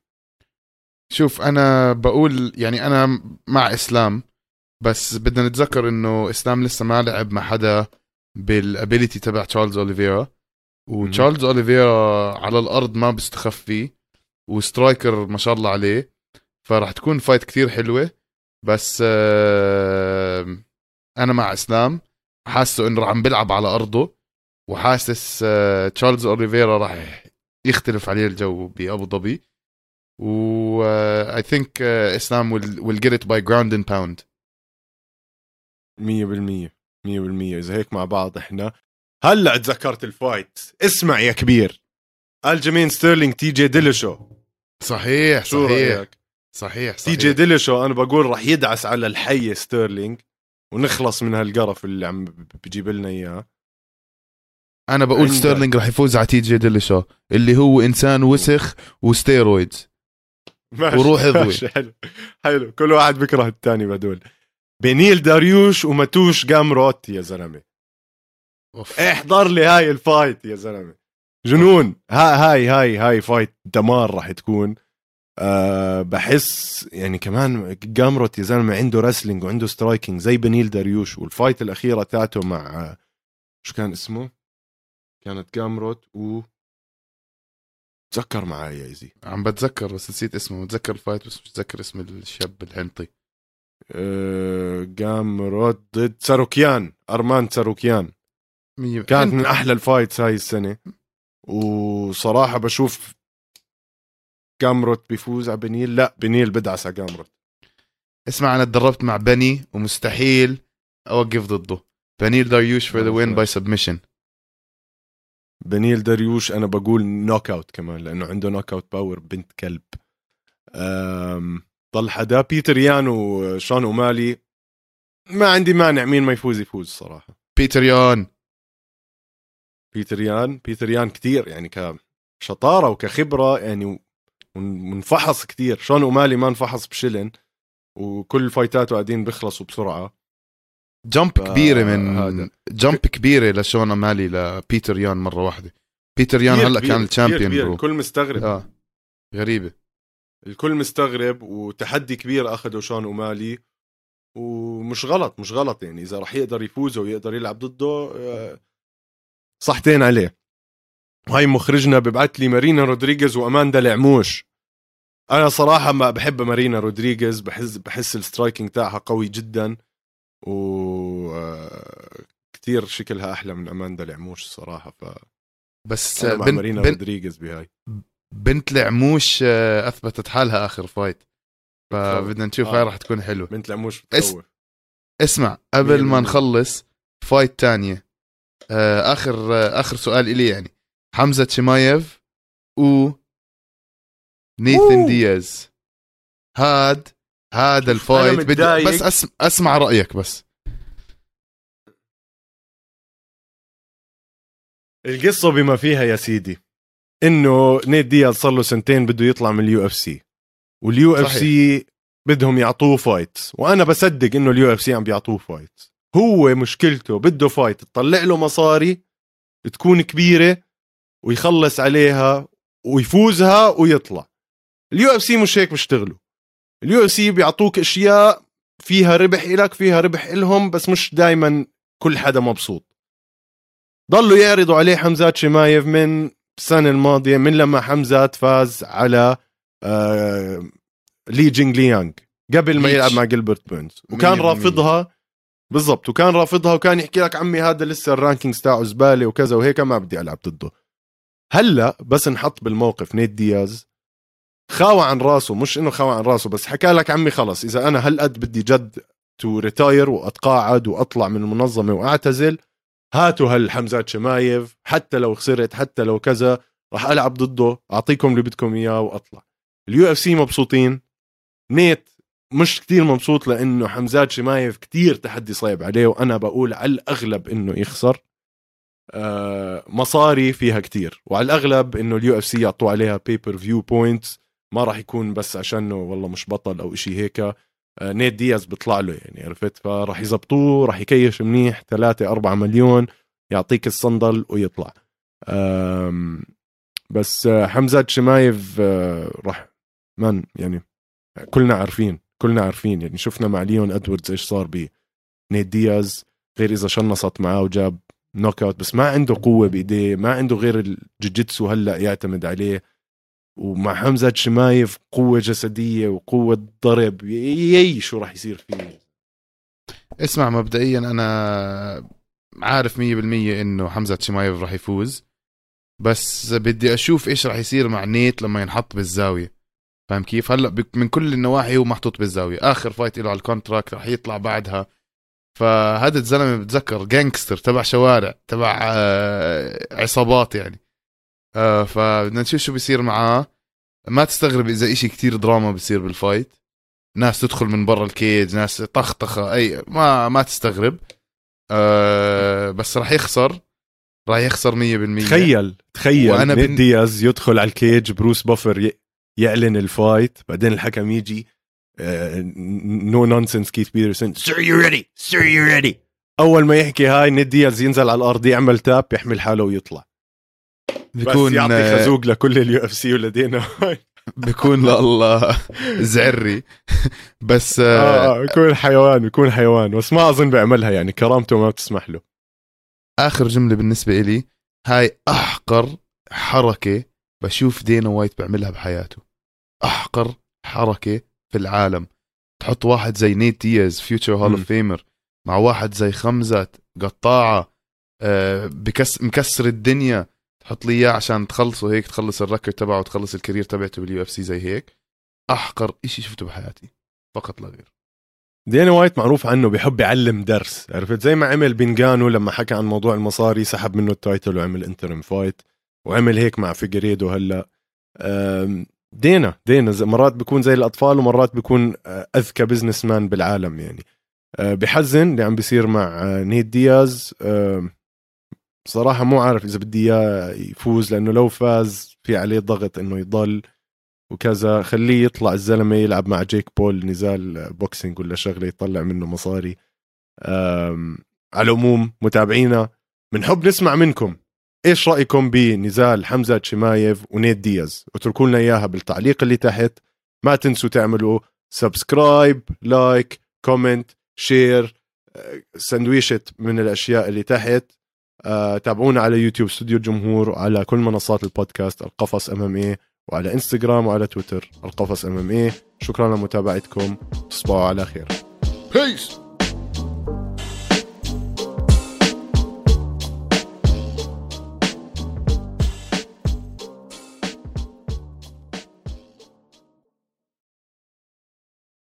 شوف أنا بقول يعني أنا مع إسلام بس بدنا نتذكر إنه إسلام لسه ما لعب مع حدا بال ability تبع تشارلز اوليفيرا وتشارلز اوليفيرا على الأرض ما بيستخف فيه و striker ما شاء الله عليه. فراح تكون fight كثير حلوة بس آه، أنا مع إسلام. حاسه إنه عم بيلعب على أرضه وحاسس آه، تشارلز اوليفيرا راح يختلف عليه الجو بأبو ظبي. و I think إسلام will get it by ground and pound 100% 100% إذا هيك مع بعض إحنا. هلأ تذكرت ال fight. اسمع يا كبير. ألجمين ستيرلينج تي جي ديليشو. صحيح شو صحيح. رأيك؟ صحيح صحيح. تي جي ديليشو أنا بقول راح يدعس على ألجمين ستيرلينج ونخلص من هالقرف اللي عم بجيب لنا إياه. أنا بقول عندك. ستيرلينج راح يفوز على تي جي ديليشو اللي هو إنسان وسخ و steroids. ماشي. وروح اضوي. ماشي حلو. حلو. كل واحد بيكره الثاني بدول بنيل داريوش وماتيوش جامروت يا زلمة. احضر لي هاي ال fight يا زلمة. جنون. ها هاي هاي هاي fight دمار راح تكون. أه بحس يعني كمان جامروت يا زلمة عنده wrestling وعنده striking زي بنيل داريوش وال fight الأخيرة تاعته مع شو كان اسمه؟ كانت جامروت و تذكر معي يا easy عم بتذكر بس نسيت اسمه بتذكر ال fight بس مش بتذكر اسم الشاب الحنطي أه جامروت ضد ساروكيان أرمان ساروكيان. كانت من أحلى ال fights هاي السنة. وصراحة بشوف جامروت بيفوز على بنيل؟ لا بنيل بدعس على جامروت اسمع أنا تدربت مع بني ومستحيل أوقف ضده. بنيل داريوش for the win by submission بنيل داريوش أنا بقول knockout كمان لأنه عنده knockout power بنت كلب. أم، ضل حدا بيتر يان وشون أومالي. ما عندي مانع مين ما يفوز يفوز صراحة. بيتر يان. بيتر يان بيتر يان كثير يعني كشطارة وكخبرة يعني منفحص كثير شون أومالي ما انفحص بشلن وكل fight اته قاعدين بيخلصوا بسرعة. jump كبيرة من هذا. jump كبيرة لشون أومالي لبيتر يان مرة واحدة. بيتر يان هلأ كان ال champion. bro. الكل مستغرب. آه. غريبة. الكل مستغرب وتحدي كبير أخذه شون أومالي. ومش غلط مش غلط يعني. إذا راح يقدر يفوز ويقدر يلعب ضده آه، صحتين عليه. هاي مخرجنا ببعث لي مارينا رودريغيز وأماندا ليموس أنا صراحة ما بحب مارينا رودريغيز بحس بحس ال striking تاعها قوي جدا و آه، كتير شكلها أحلى من أماندا ليموس الصراحه ف بس أنا مع بنت, مارينا بنت, رودريغيز بهاي. بنت العموش آه، أثبتت حالها آخر fight فبدنا نشوف آه. هاي راح تكون حلوة. بنت العموش اس- اسمع قبل ما 100%. نخلص fight تانية آه، اخر آه، آخر سؤال إلي يعني. حمزة شمايف و نيثان. دياز هاد هذا ال fight بدي. بس أسم أسمع رأيك بس القصة بما فيها يا سيدي إنه نيت دياز صار له سنتين بده يطلع من ال UFC وال UFC بدهم يعطوه fight وأنا بصدق إنه ال UFC عم بيعطوه fight هو مشكلته بده fight تطلع له مصاري تكون كبيرة ويخلص عليها ويفوزها ويطلع. ال UFC مش هيك بيشتغلوا. ال UFC بيعطوك أشياء فيها ربح إلك فيها ربح إلهم بس مش دائما كل حدا مبسوط. ضلوا يعرضوا عليه حمزات شمايف من السنة الماضية من لما حمزات فاز على آه لي جينغ ليانغ قبل ما. يلعب مع جيلبرت بيرنز. وكان. رافضها بالضبط وكان رافضها وكان يحكي لك عمي هذا لسه ال rankings تاعه زبالة وكذا وهيك ما بدي ألعب ضده. هلا بس انحط بالموقف نيت دياز. خاوى عن راسه مش إنه خاوى عن راسه بس حكى لك عمي خلص إذا أنا هالقد بدي جد to retire وأتقاعد وأطلع من المنظمة وأعتزل هاتوا هالحمزات شمايف حتى لو خسرت حتى لو كذا راح ألعب ضده أعطيكم اللي بدكم إياه وأطلع. ال UFC مبسوطين. نيت مش كتير مبسوط لإنه حمزات شمايف كتير تحدي صعب عليه وأنا بقول على الأغلب إنه يخسر. مصاري فيها كتير. وعلى الأغلب إنه ال UFC يعطوا عليها pay-per-view points ما راح يكون بس عشانه والله مش بطل أو إشي هيك. آه نيت دياز بيطلع له يعني عرفت؟ فراح يزبطوه راح يكيش منيح. 3 4 مليون يعطيك الصندل ويطلع. بس آه، حمزات شمايف آه، راح man يعني كلنا عارفين كلنا عارفين يعني. شفنا مع ليون إدواردز إيش صار بدياز. غير إذا شنصت معاه وجاب knockout بس ما عنده قوة بإيديه ما عنده غير الجوجيتسو هلأ يعتمد عليه. ومع حمزة شمايف قوة جسدية وقوة ضرب يي شو راح يصير فيه. اسمع مبدئيا أنا عارف 100% إنه حمزة شمايف راح يفوز بس بدي أشوف إيش راح يصير مع نيت لما ينحط بالزاوية. فاهم كيف؟ هلأ من كل النواحي هو محطوط بالزاوية. آخر fight له على ال contract راح يطلع بعدها. فهذا الزلمة بتذكر gangster تبع شوارع تبع آه، عصابات يعني. آه، فبدنا نشوف شو بيصير معاه. ما تستغرب إذا إشي كتير دراما بيصير بال fight ناس تدخل من برا ال cage ناس طخطخة أي ما ما تستغرب. أه بس راح يخسر راح يخسر 100% تخيل تخيل وأنا بن... دياز يدخل على ال cage بروس بافر يعلن ال fight بعدين الحكم يجي no nonsense كيث بيترسون sir you ready sir you ready أول ما يحكي هاي نيت دياز ينزل على الأرض يعمل tap يحمل حاله ويطلع. بيكون بس يعطي آه، خزوق لكل ال UFC ولدينا. [laughs] بيكون لله زعري. بس آه, آه بيكون حيوان بيكون حيوان. بس ما أظن بيعملها يعني كرامته ما بتسمح له. آخر جملة بالنسبة إلي هاي أحقر حركة بشوف دينا وايت بيعملها بحياته. أحقر حركة في العالم. تحط واحد زي نيت دياز future hall of famer مع واحد زي حمزات قطاعة آه بكس مكسر الدنيا. تحط لي إياه عشان تخلصه هيك تخلص ال record تبعه وتخلص ال career تبعته بال UFC زي هيك. أحقر إشي شفته بحياتي فقط لا غير. دينا وايت معروف عنه بيحب يعلم درس عرفت؟ زي ما عمل بنغانو لما حكى عن موضوع المصاري سحب منه ال title وعمل interim fight وعمل هيك مع فيجريدو هلأ. دينا دينا مرات بيكون زي الأطفال ومرات بيكون آه، أذكى businessman بالعالم يعني. آه، بحزن اللي عم بيصير مع آه، نيت دياز. بصراحة مو عارف إذا بدي إياه يفوز لأنه لو فاز في عليه ضغط إنه يضل وكذا خليه يطلع الزلمة يلعب مع جيك بول نزال boxing ولا شغلة يطلع منه مصاري. على العموم متابعينا بنحب نسمع منكم. إيش رأيكم بنزال حمزة شمايف ونيت دياز؟ اتركوا لنا إياها بالتعليق اللي تحت. ما تنسوا تعملوا subscribe like comment share سندويشة من الأشياء اللي تحت. آه، تابعونا على يوتيوب استوديو الجمهور وعلى كل منصات البودكاست القفص MMA وعلى إنستغرام وعلى تويتر القفص MMA شكرا لمتابعتكم. تصبحوا على خير. peace